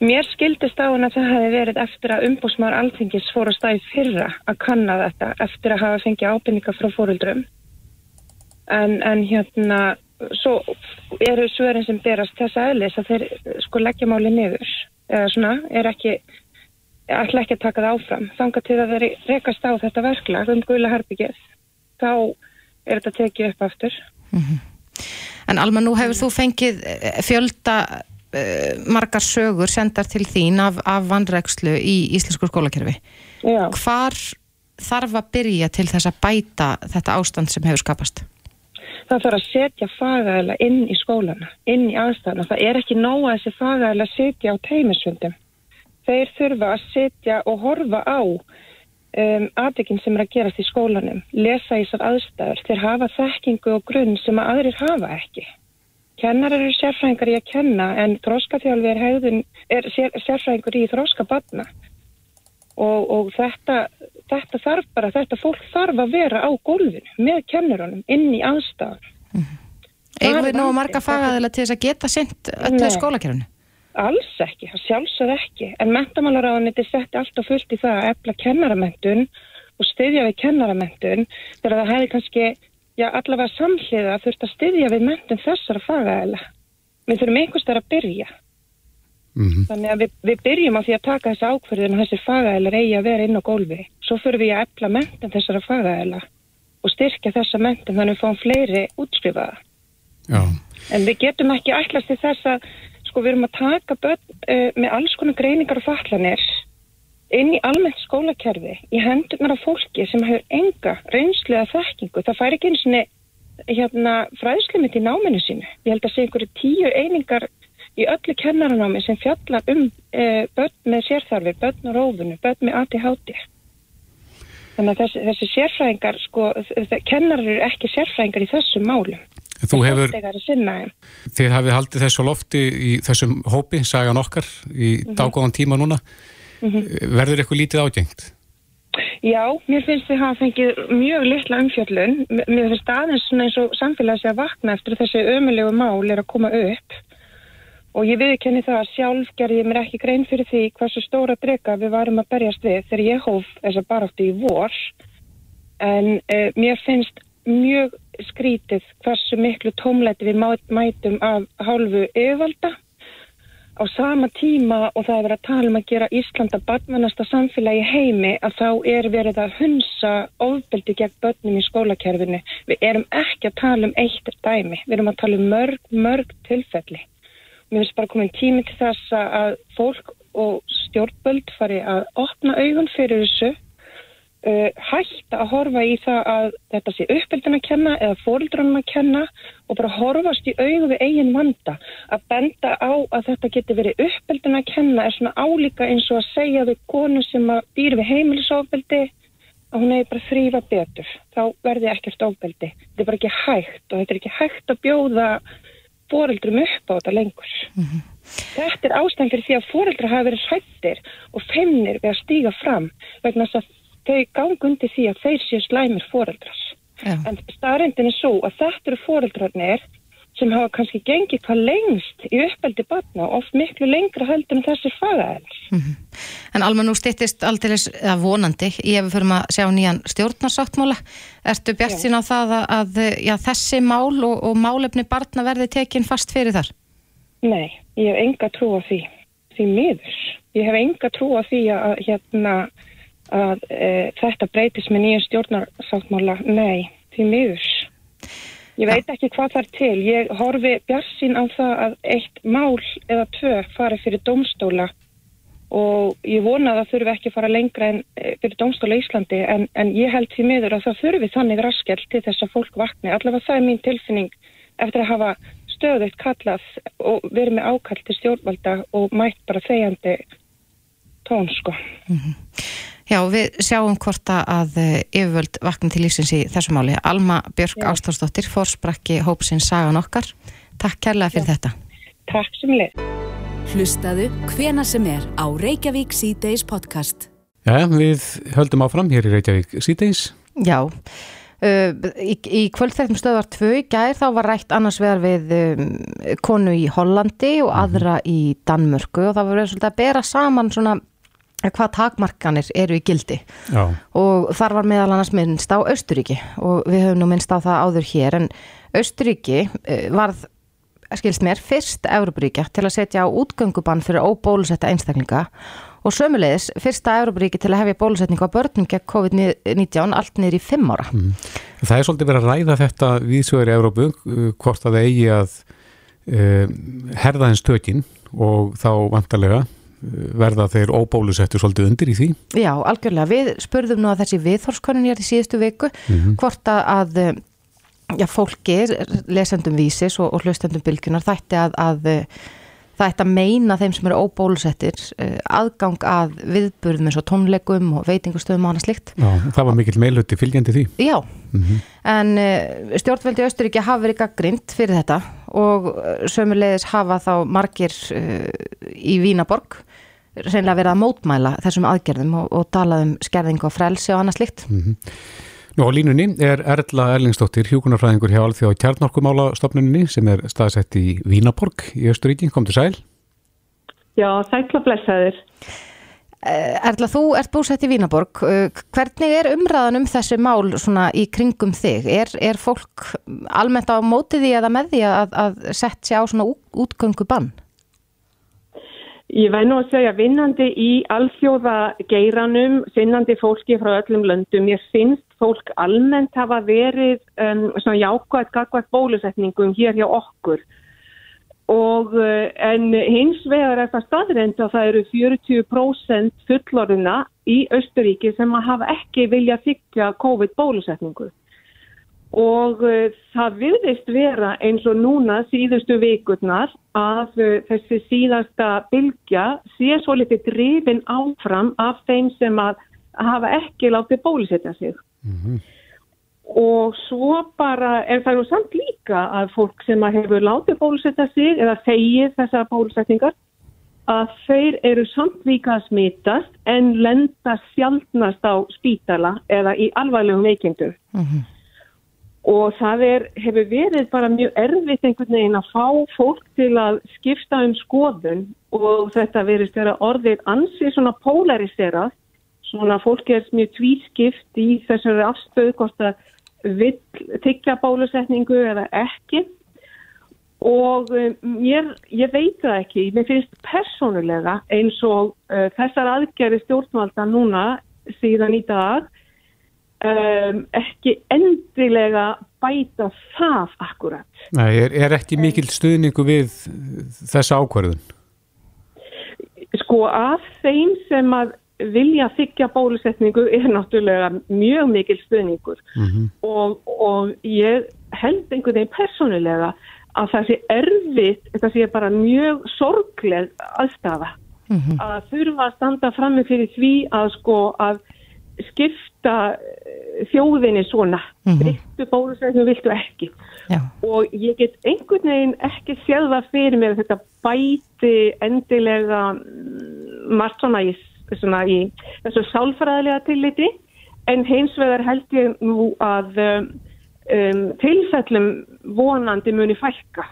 Mér skildist á hann að það hefði verið eftir að umbúsmaður alþingis fór að stæði fyrra að kanna þetta eftir að hafa fengið ábyrningar frá fóruldrum. En, en hérna, svo eru svörin sem berast þessa eðlis að þeir sko leggja máli niður. Eða svona, er ekki, ætla ekki að taka það áfram. Þanga til að þeir rekast á þetta verklag um guðla herbyggið. Þá er þetta tekið upp aftur. En Alma, nú hefur þú fengið eh, fjölda uh, margar sögur sendar til þín af, af vanrækslu í íslensku skólakerfi. Já. Hvar þarf að byrja til þess að bæta þetta ástand sem hefur skapast? það þarf að setja fagæðila inn í skólana, inn í aðstæðana. Það er ekki nóg að þessi fagæðila setja á teimisfundum. Þeir þurfa að setja og horfa á um, aðdekinn sem er að gerast í skólanum, lesa í þessar aðstæður. Þeir hafa þekkingu og grunn sem að aðrir hafa ekki. Kennarar eru sérfræðingar í að kenna en þróskaþjálfi er, hegðun, er sér, sérfræðingur í þróska badna. Og, og þetta, þetta þarf bara, þetta fólk þarf að vera á gólfinu með kennurunum inn í aðstæðan. Eigum við nú marga fagaðila til þess að geta sint öllu Nei. Alls ekki, það sjálfsögð ekki. En mentamálaráðaniti setti alltaf fullt í það að efla kennaramentun og styðja við kennaramentun þegar það hefði kannski, já allavega samhliða þurft að styðja við mentun þessara fagaðila. Við þurfum einhvers þar að byrja. Þannig að við, við byrjum á því að taka þessi ákverðin og þessir fagaðilar eigi að vera inn á gólfi. Svo fyrir við að efla mentun þessara fagaðila og styrkja þessa mentun þannig að við fáum fleiri útskrifaða. Já. En við getum ekki ætlast til þess að sko við erum að taka börn uh, með alls konar greiningar og fallanir inn í almennt skólakerfi í hendurnar af fólki sem hefur enga reynslega þekkingu. Það fær ekki eins og hérna, fræðslumit í náminu sínu. Ég held að sé einhverju tíu einingar í öllu kennaranámi sem fjallar um uh, börn með sérþarfir, börn á rófunu, börn með ADHD. Þannig að þessi, þessi sérfræðingar, sko, kennarar eru ekki sérfræðingar í þessum málum. Þú hefur, þið hafið haldið þessu lofti í þessum hópi, sagan okkar, í Mhm. dágóðan tíma núna. Mhm. Verður eitthvað lítið ágengt? Já, mér finnst þið hafa fengið mjög litla umfjöllun. Mér finnst aðeins svona eins og samfélagi sé að vakna eftir þessi ömulegu mál er að koma upp og ég viðkenni það að sjálf gerði mér ekki grein fyrir því hversu stóra drega við varum að berjast við þegar ég hóf þess að baráttu í vor en uh, mér finnst mjög skrítið hversu miklu tómleiti við mætum af hálfu yfirvalda á sama tíma og það er verið að tala um að gera Íslanda barnvænasta samfélagi heimi að þá er verið að hunsa ofbeldi gegn börnum í skólakerfinu. Við erum ekki að tala um eitt dæmi, við erum að tala um mörg, mörg tilfelli. Mér finnst bara komin tími til þess að fólk og stjórnböld fari að opna augun fyrir þessu uh, hætta að horfa í það að þetta sé uppeldin að kenna eða fóreldrunum að kenna og bara horfast í augu við eigin vanda. Að benda á að þetta geti verið uppeldin að kenna er svona álíka eins og að segja við konu sem að býr við heimilisofbeldi að hún hefur bara þrýfa betur. Þá verði ekkert ofbeldi. Þetta er bara ekki hægt og þetta er ekki hægt að bjóða fóreldrum upp á þetta lengur. Þetta er ástæðan fyrir því að fóreldrar hafa verið hrættir og feimnir við að stíga fram vegna þess að þau gang undir því að þeir séu slæmir fóreldrar. En staðrindin er svo að þetta eru fóreldrarnir sem hafa kannski gengið hvað lengst í uppeldi batna og oft miklu lengra heldur en þessir fagaðelar. En Alma, nú styttist aldeilis, eða vonandi, ég hefur fyrir að sjá nýjan stjórnarsáttmála. Ertu bjart sín á það að, að já, þessi mál og, og málefni barna verði tekin fast fyrir þar? Nei, ég hef enga trú á því, því miður. Ég hef enga trú á því að, hérna, að e, þetta breytist með nýjum stjórnarsáttmála. Nei, því miður. Ég veit ekki hvað það er til. Ég horfi bjarsinn á það að eitt mál eða tvö fari fyrir domstóla og ég vona að það þurfi ekki að fara lengra en eh, fyrir domstóla Íslandi en, en ég held því miður að það þurfi þannig raskell til þess að fólk vakni. Allavega það er mín tilfinning eftir að hafa stöðugt kallað og verið með ákall til stjórnvalda og mætt bara þegjandi tón sko. Já, við sjáum hvort að eh, yfirvöld vakna til lífsins í þessu máli. Alma Björk Ástórsdóttir, fórsprakki hópsins Sagan okkar. Takk kærlega fyrir þetta. Takk sem leið. Hlustaðu hvena sem er á Reykjavík C-Days podcast. Já, við höldum áfram hér í Reykjavík síðdeis. Já, uh, í, í kvöldþættum stöðvar 2 í gær þá var rætt annars vegar við um, konu í Hollandi og aðra í Danmörku og það var verið svolítið að bera saman svona hvað takmarkanir eru í gildi Já. og þar var meðal annars minnst á Östuríki og við höfum nú minnst á það áður hér en Östuríki uh, varð skilst mér, fyrst Európaríkja til að setja á útgöngubann fyrir óbólusetta einstaklinga og sömulegis fyrsta Európaríki til að hefja bólusetningu á börnum gegn COVID-19 allt niður í fimm ára. Mm. Það er svolítið verið að ræða þetta viðsögur í Európu, uh, hvort að það eigi að uh, herða hens tökin og þá vantarlega verða þeir óbólusettur svolítið undir í því. Já, algjörlega. Við spurðum nú að þessi viðþórskonun hér í síðustu viku Mhm. hvort að, að já, fólki, lesendum vísis og, og hlustendum bylgjunar þætti að, að það ætti að meina þeim sem eru óbólusettir eh, aðgang að viðburðum eins og tónleikum og veitingustöðum og annað slikt. Já, það var mikill meilhutti fylgjandi því. Já, Mm en uh, stjórnveldi Östuríki hafa verið gaggrind fyrir þetta og uh, sömulegis hafa þá margir í Vínaborg reynilega verið að mótmæla þessum aðgerðum og, og talað um skerðingu og frelsi og annað slikt. Nú á línunni er Erla Erlingsdóttir, hjúkunarfræðingur hjá Alþjóð kjarnorkumálastofnuninni sem er staðsett í Vínaborg í Östuríki. Kom til sæl. Já, sætla blessaður. Eh, Erla, þú ert búsett í Vínaborg. Eh, Hvernig er umræðan um þessi mál svona í kringum þig? Er, er fólk almennt á móti því eða með því að, að setja á útgöngu bann? Ég væri nú að segja vinnandi í alþjóða geiranum, finnandi fólki frá öllum löndum. Ég finnst fólk almennt hafa verið um, svona jákvæð, gagvæð bólusetningum hér hjá okkur. Og uh, en hins vegar er það staðrind að það eru 40% fullorðina í Östuríki sem að hafa ekki vilja þykja COVID bólusetningu. Og uh, það virðist vera eins og núna síðustu vikurnar að uh, þessi síðasta bylgja sé svo litið drifin áfram af þeim sem að hafa ekki látið bólusetja sig. Og svo bara er það nú samt líka að fólk sem að hefur látið bólusetja sig eða þegið þessar bólusetningar að þeir eru samt líka að smitast en lenda sjaldnast á spítala eða í alvarlegum veikindum. Og það er, hefur verið bara mjög erfitt einhvern veginn að fá fólk til að skipta um skoðun. Og þetta verið stjara orðið ansi svona polariserað svona fólk er mjög tvískipt í þessari afstöðu hvort að vill tyggja bólusetningu eða ekki. Og um, mér, ég veit það ekki, mér finnst persónulega eins og uh, þessar aðgerri stjórnvalda núna síðan í dag um, ekki endilega bæta það akkurat. Nei, er, er ekki mikil stuðningu við þessa ákvarðun? Sko að þeim sem að vilja þykja bólusetningu er náttúrulega mjög mikil stuðningur Mm -hmm. og, og ég held einhvern veginn persónulega að það sé erfitt, þetta sé bara mjög sorgleg aðstafa að þurfa að standa frammi fyrir því að sko að skipta eh, þjóðinni svona. Mhm. viltu bólusetningu, viltu ekki. Já. og ég get einhvern veginn ekki það fyrir mér þetta bæti endilega mm, margt svona í, svona í þessu sálfræðilega tilliti. En hins vegar held ég nú að um, um, tilfellum vonandi muni fælka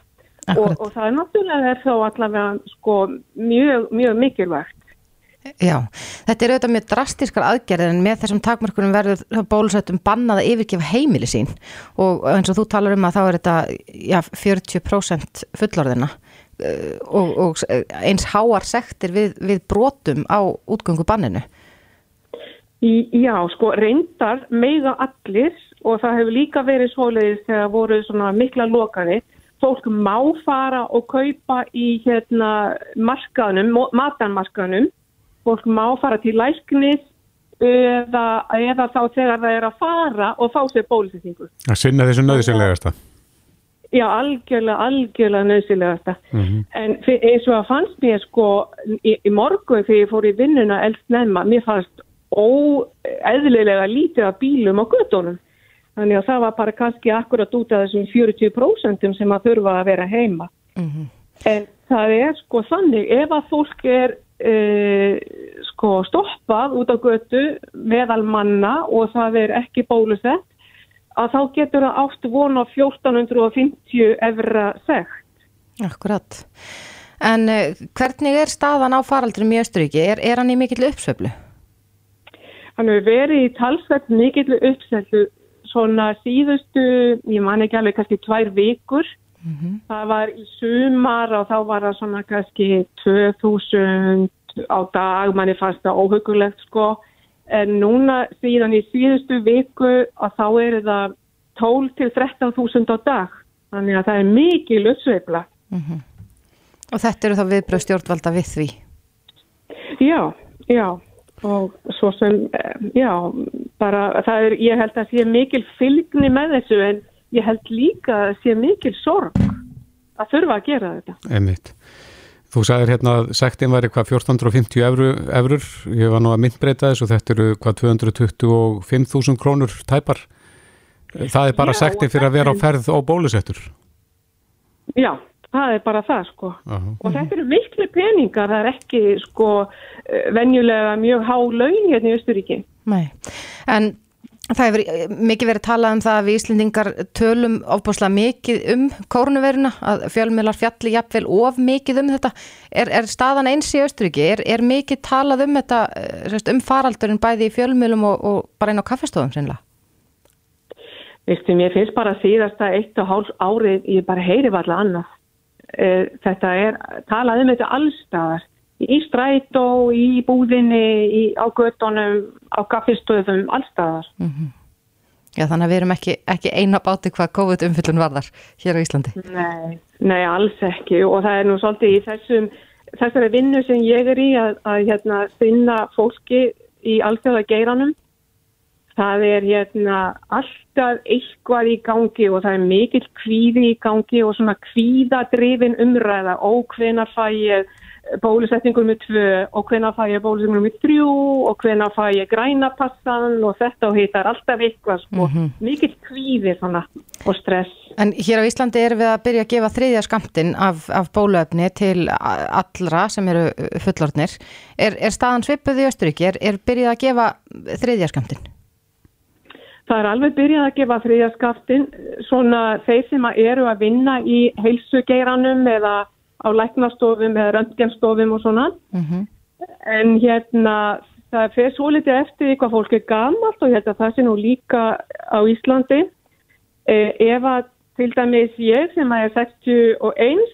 og, og það er náttúrulega þá allavega sko mjög, mjög mikilvægt Já, þetta er auðvitað mjög drastískar aðgerðir en með þessum takmörkunum verður bólusettum bannað að yfirgefa heimili sín og eins og þú talar um að þá er þetta já, 40% fullorðina uh, og, og eins háar sektir við, við brotum á útgöngu banninu. Já, sko, reyndar meiga allir og það hefur líka verið svoleiðis þegar voru svona mikla lokani. Fólk má fara og kaupa í hérna markaðnum, matanmarkaðnum. Fólk má fara til læknis eða, eða þá þegar það er að fara og fá sér bólusetningu. Að sinna þessu nöðsynlegasta. Já, algjörlega, algjörlega nöðsilega þetta. Mm En fyr- eins og að fannst mér sko í, í morgun þegar ég fór í vinnuna elst nefna, mér fannst óeðlilega lítið af bílum á göttunum. Þannig að það var bara kannski akkurat út af þessum 40% sem að þurfa að vera heima. En það er sko þannig, ef að fólk er uh, sko stoppað út á götu meðal manna og það er ekki bólusett, að þá getur það átt von á 1450 evra segt. Akkurat. En uh, hvernig er staðan á faraldrum í Östuríki? Er, er hann í mikill uppsöflu? Hann hefur verið í talsveit mikill uppseldu svona síðustu, ég man ekki alveg kannski tvær vikur. Það var í sumar og þá var það svona kannski 2000 á dag, manni fannst það óhugulegt sko. En núna síðan í síðustu viku að þá er það 12 til 13.000 á dag. Þannig að það er mikil uppsveifla. Og þetta eru þá viðbröð stjórnvalda við því? Já, já og svo sem, eh, já, bara það er, ég held að sé mikil fylgni með þessu en ég held líka að sé mikil sorg að þurfa að gera þetta. Einmitt. Þú sagðir hérna að sektin væri hvað 1450 evru, evrur, ég var nú að myndbreyta þess og þetta eru hvað 225.000 krónur tæpar. Það er bara Já, sektin fyrir að vera á ferð og bólusettur. Já, það er bara það sko. Aha. Og þetta eru miklu peningar, það er ekki sko eh, venjulega mjög há laun hérna í Östuríki. Nei, en það hefur eh, mikið verið talað um það að við Íslendingar tölum ofbúslega mikið um kórnuveruna, að fjölmiðlar fjalli jafnvel of mikið um þetta. Er, er staðan eins í Östuríki? Er, er mikið talað um þetta, eh, um faraldurinn bæði í fjölmiðlum og, og bara inn á kaffestofum sinna? Vistu, mér finnst bara síðasta eitt og hálf árið, ég bara heyri varlega annað. Eh, Þetta er, talað um þetta allstaðar. Í strætó, í búðinni, í, á göttunum, á kaffistöðum, allstaðar. Já, þannig að við erum ekki, ekki eina báti hvað COVID umfyllun varðar hér á Íslandi. Nei, nei, alls ekki og það er nú svolítið í þessum, þessari vinnu sem ég er í að, að hérna, finna fólki í alþjóða geiranum. Það er hérna alltaf eitthvað í gangi og það er mikill kvíði í gangi og svona kvíðadrifin umræða ég bólusetningur með tvö og hvenar fæ ég bólusetningur með þrjú og hvenar fæ ég grænapassan og þetta og hitt er alltaf eitthvað sko. Mhm. Mikill kvíði svona og stress. En hér á Íslandi erum við að byrja að gefa þriðja skamtinn af, af bóluefni til allra sem eru uh, fullorðnir. Er, er staðan svipuð í Östuríki? Er, er byrjað að gefa þriðja skamtinn? það er alveg byrjað að gefa þriðaskaftin svona þeir sem eru að vinna í heilsugeiranum eða á læknastofum eða röntgenstofum og svona en hérna það fer svo litið eftir því hvað fólk er gamalt og ég held að það sé nú líka á Íslandi eh, ef að til dæmis ég sem að er 61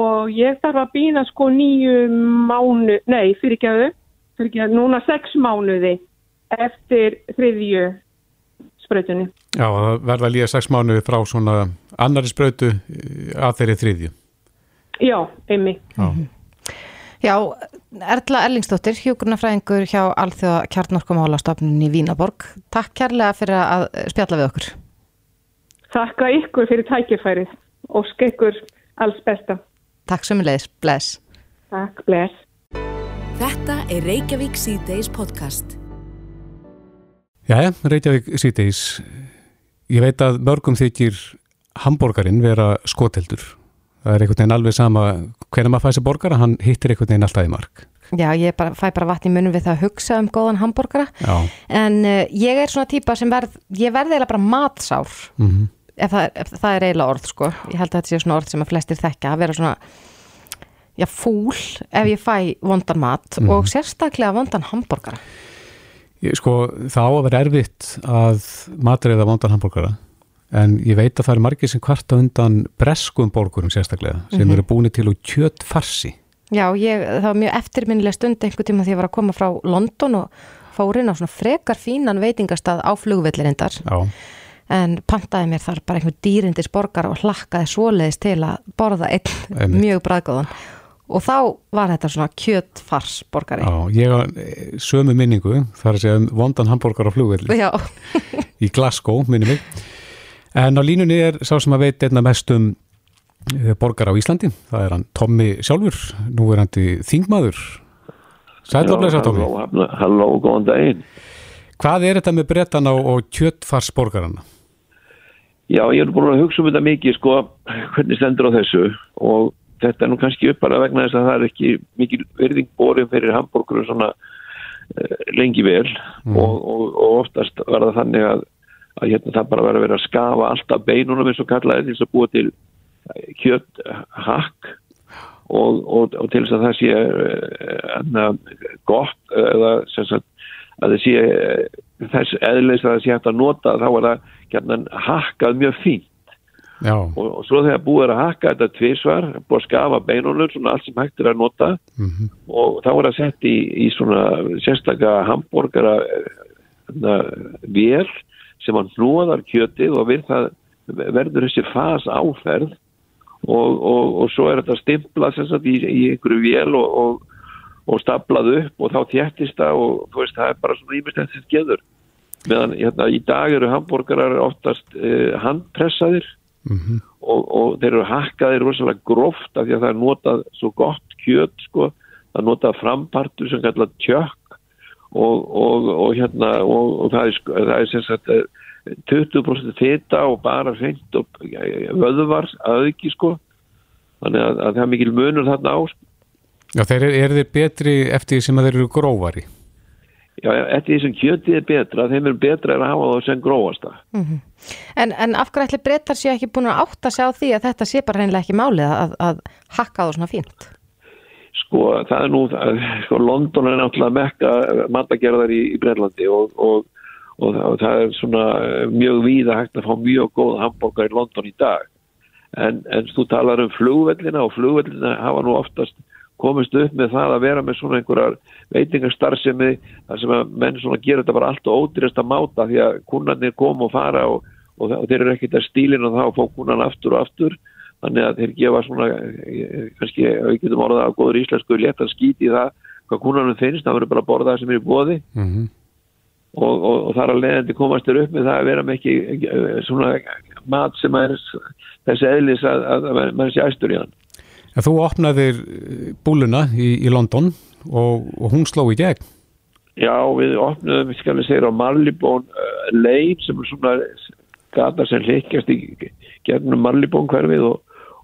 og ég þarf að býna sko nýju mánu, nei fyrir ekki að fyrir ekki að núna sex mánuði eftir þriðju sprautunni. Já, það verða líða sex mánuði frá svona annari sprautu eh, að þeirri þriðju. Já, einmitt. Já. Já, Erla Erlingsdóttir, hjúkurnafræðingur hjá Alþjóða kjarnorkumálastofnun í Vínaborg. Takk kærlega fyrir að spjalla við okkur. Þakka ykkur fyrir tækifærið og skekkur alls besta. Takk sömulegis, bless. Takk, bless. Þetta er Reykjavík C-Days podcast. Jæja, Reykjavík síðdeis. Ég veit að mörgum þykir hambúrgarinn vera skoteldur. Það er einhvern veginn alveg sama hvernig maður fæsir borgara, hann hittir einhvern veginn alltaf í mark. Já, ég bara, fæ bara vatn í munum við það að hugsa um góðan hambúrgara. En uh, ég er svona típa sem verð, ég verði eiginlega bara matsár. Mm ef það, ef það er eiginlega orð sko ég held að þetta sé svona orð sem að flestir þekka að vera svona já fúl ef ég fæ vondan mat Mhm. og sérstaklega vondan hambúrgara sko, það á að vera erfitt að matreiða vondan hambúrgara en ég veit að það eru margir sem kvarta undan breskum borgurum sérstaklega sem Mhm. eru búinir til úr kjötfarsi. já ég, það var mjög eftirminnilega stund einhver tíma því ég var að koma frá London og fór inn á svona frekar fínan veitingastað á flugvillirindar Já. en pantaði mér þar bara einhver dýrindis borgar og hlakkaði svoleiðis til að borða einn Einmitt. mjög bræðgóðan og þá var þetta svona kjötfars borgari Já, ég hafa eh, sömu minningu, það er að segja um vondan hambúrgar á flugvelli Já. í Glasgow, minni mig. En á línunni er sá sem að veit einna mest um eh, borgar á Íslandi, það er hann Tommi sjálfur, nú er hann til þingmaður. Sætla að blessa Tommi. Halló, góðan daginn. Hvað er þetta með brettan á og kjötfarsborgarana? Já, ég er búin að hugsa um þetta mikið, sko, hvernig stendur á þessu og þetta er nú kannski upp bara vegna þess að það er ekki mikil verðing borin fyrir hambúrgurum svona uh, lengi vel og, og, og oftast var það þannig að, að hérna það bara verið að vera að skafa alltaf beinunum eins og kallaði til þess að búa til eh, kjöthakk og, og, og til þess að það sé uh, gott eða sem sagt að það sé eh, þess eðlis að það sé hægt að nota þá er það hérna hakkað mjög fínt. Og, og svo þegar búið er að hakka þetta tvísvar, búið að skafa beinunum svona allt sem hægt er að nota. Mhm. og þá er það sett í, í svona sérstaka hambúrgara hérna, vél sem hann hnúðar kjötið og við það verður þessi fas áferð og, og, og svo er þetta stimplað sem sagt í, í einhverju vél og, og, og staplað upp og þá þjættist það og þú veist það er bara svona ímestend sem geður meðan hérna, í dag eru hambúrgarar oftast eh, handpressaðir Mhm. og, og þeir eru hakkaðir rosalega gróft af því að það er notað svo gott kjöt sko, það er notað frampartur sem kallað tjökk og, og, og hérna og, og það er, það er sem sagt eh, 20% feta og bara hreint og eh, vöðvar að auki sko þannig að, að það er mikil munur þarna á sko. Já, þeir eru, eru þeir betri eftir því sem að þeir eru grófari? Já, eftir því sem kjötið er betra þeim er betra að hafa það sem grófasta Mhm. En, en af hverju ætli breytar séu ekki búin að átta sig á því að þetta sé bara reynilega ekki málið að, að hakka það svona fínt? Sko það er nú sko London er náttúrulega mekka matagerðar í, í Brellandi og, og, og, og það er svona eh, mjög víða hægt að fá mjög góð hambúrgar í London í dag. En, en þú talar um flugvellina og flugvellina hafa nú oftast komist upp með það að vera með svona einhverjar veitingarstarfsemi þar sem að menn svona gera þetta bara allt og ódýrast að máta því að kunnarnir kom og fara og þeir eru ekkert að stílina þá og fá kunnan aftur og aftur þannig að þeir gefa svona eh, kannski, ef við getum orðað á góður íslensku léttan skít í það hvað kunnanum finnst, það verður bara að borða það sem er í bóði Mhm. og, og, og þar að leiðandi komast þér upp með það að vera með ekki eh, svona mat sem er þessi eðlis að, að, að mann sé æstur í hann En þú opnaðir eh, búluna í, í London og, og hún sló í gegn. Já, við opnum, við skalum segja á Marlibón leið sem er svona gata sem hlikkjast í gegnum Marlibón hverfið og,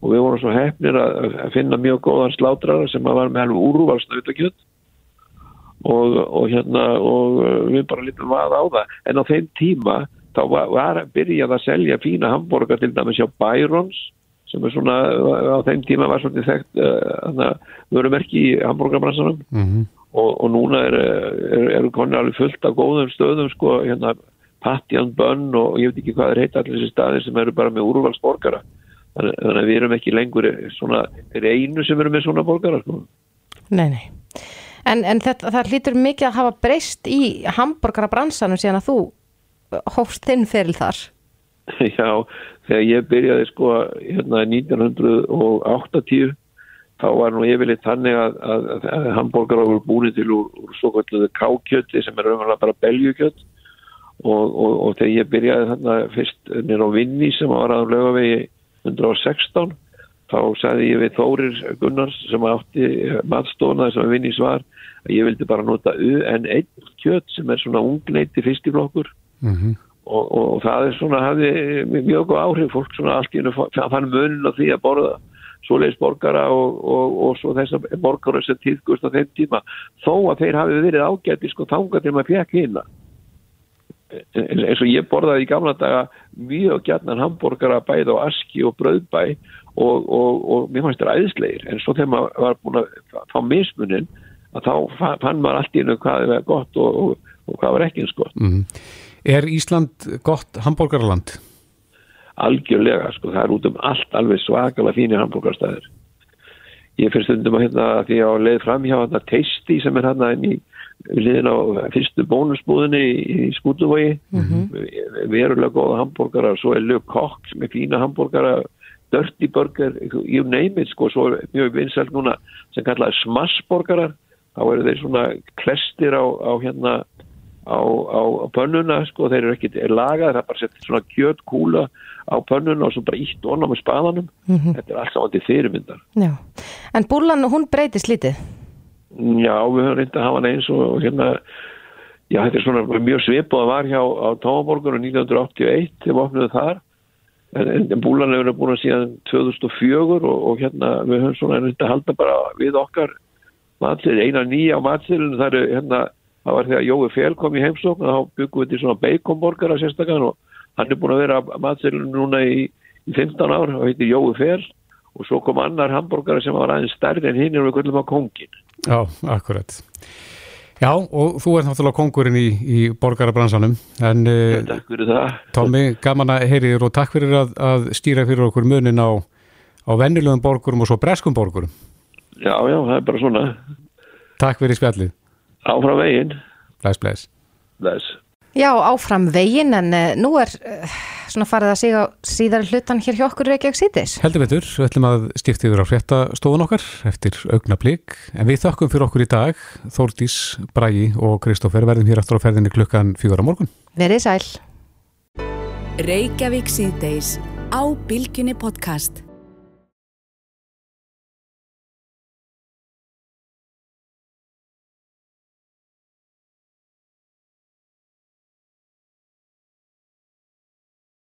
og við vorum svo hefnir að, að finna mjög góðan slátrara sem að var með alveg úrvalsnautakjöld og, og hérna og uh, við bara lítum að á það. En á þeim tíma þá var, var byrjað að selja fína hambúrgar til dæmis hjá Byrons sem er svona á þeim tíma var svolítið þekkt uh, vörumerki í hambúrgarbransanum mm -hmm. og, og núna eru er, er konir alveg fullt af góðum stöðum sko, hérna Patjan Bönn og ég veit ekki hvað er heit allir þessi staðir sem eru bara með úrvalsborgara þannig, þannig að við erum ekki lengur svona, einu sem eru með svona borgara sko. Nei, nei. En, en þetta, það hlýtur mikið að hafa breyst í hambúrgarabransanum síðan að þú hófst þinn feril þar. <laughs> Já, þegar ég byrjaði sko hérna 1980 þá var nú yfirleitt þannig að, að, að hambúrgar voru búin til úr, úr svo kalluðu kákjötti sem er raunverulega bara beljukjött og, og, og þegar ég byrjaði þarna fyrst nýra á Vinni sem var að lögavegi 116 þá sagði ég við Þórir Gunnars sem átti matstofna sem Vinni svar að ég vildi bara nota UN1 kjött sem er svona ungneiti fyrstiflokkur mm -hmm. og, og, og það er svona hafði mjög áhrif fólk svona allt í hennu fann munin á því að borða svoleiðis borgara og, og svo þess að borgara sem tíðgust á þeim tíma. Þó að þeir hafi verið ágætti sko þanga til maður fjekk hérna eins og ég borðaði í gamla daga mjög gætnan hambúrgara bæð á aski og bröðbæ og, og, og mér fannst þetta æðislegir en svo þegar maður var búin að fá mismunin að þá fann maður allt í hennu hvað er gott og, og hvað var ekki eins gott mm -hmm. Er Ísland gott hambúrgarland? Algjörlega sko, það er út um allt alveg svakalega fínir hambúrgarstæðir ég fyrir stundum að hérna því að leið fram hjá hérna Tasty sem er hérna inn í liðin á fyrstu bónusbúðinni í, Skútuvogi. Mm -hmm. verulega góða hambúrgara svo er Le Coq sem er fína hambúrgara Dirty Burger, you name it sko, svo er mjög vinsælt núna sem kallaði smassborgarar þá eru þeir svona klestir á, á hérna á, á, á pönnuna sko, þeir eru ekkit lagað, það er bara sett svona kjöt kúla á pönnuna og svo bara ítt onna með spaðanum. Mm -hmm. þetta er allt saman til fyrirmyndar. Já, en búlan hún breytist lítið Já, við höfum reyndið að hafa hann eins og hérna, já þetta er svona mjög svipað að var hjá á Tómaborgunum 1981 þegar við opnum þar. En, en búlan hefur búin að síðan 2004 og, og hérna við höfum svona reyndið að halda bara við okkar matlir, eina nýja á matsilinu það er hérna, það var þegar Jói Fél kom í heimsókn og þá byggum við til svona beikonborgara sérstakann og hann er búin að vera á matsilinu núna í, í 15 ár. Og heitir Jói Fél og svo kom annar hambúrgara sem var aðeins stærri en hinn er við kvöldum á kongin Já, akkurat. Já, og þú ert náttúrulega kongurinn í, í borgarabransanum, en fyrir það. Tómi, gaman að heyriður og takk fyrir að, að stýra fyrir okkur munin á, á vennilegum borgurum og svo breskum borgurum. Já, já, það er bara svona. Takk fyrir spjallið. Áfram veginn. Bless, bless. Bless. Já, áfram veginn, en uh, nú er uh, svona farið að siga síðar hlutan hér hjá okkur Reykjavík síðis. Heldur veitur, við ætlum að stifta yfir á fréttastofun okkar eftir augna blik, en við þakkum fyrir okkur í dag, Þórdís, Brægi og Kristófer verðum hér aftur á ferðinni klukkan fjóra morgun. Verið sæl. Reykjavík síðdeis á Bilginni podcast.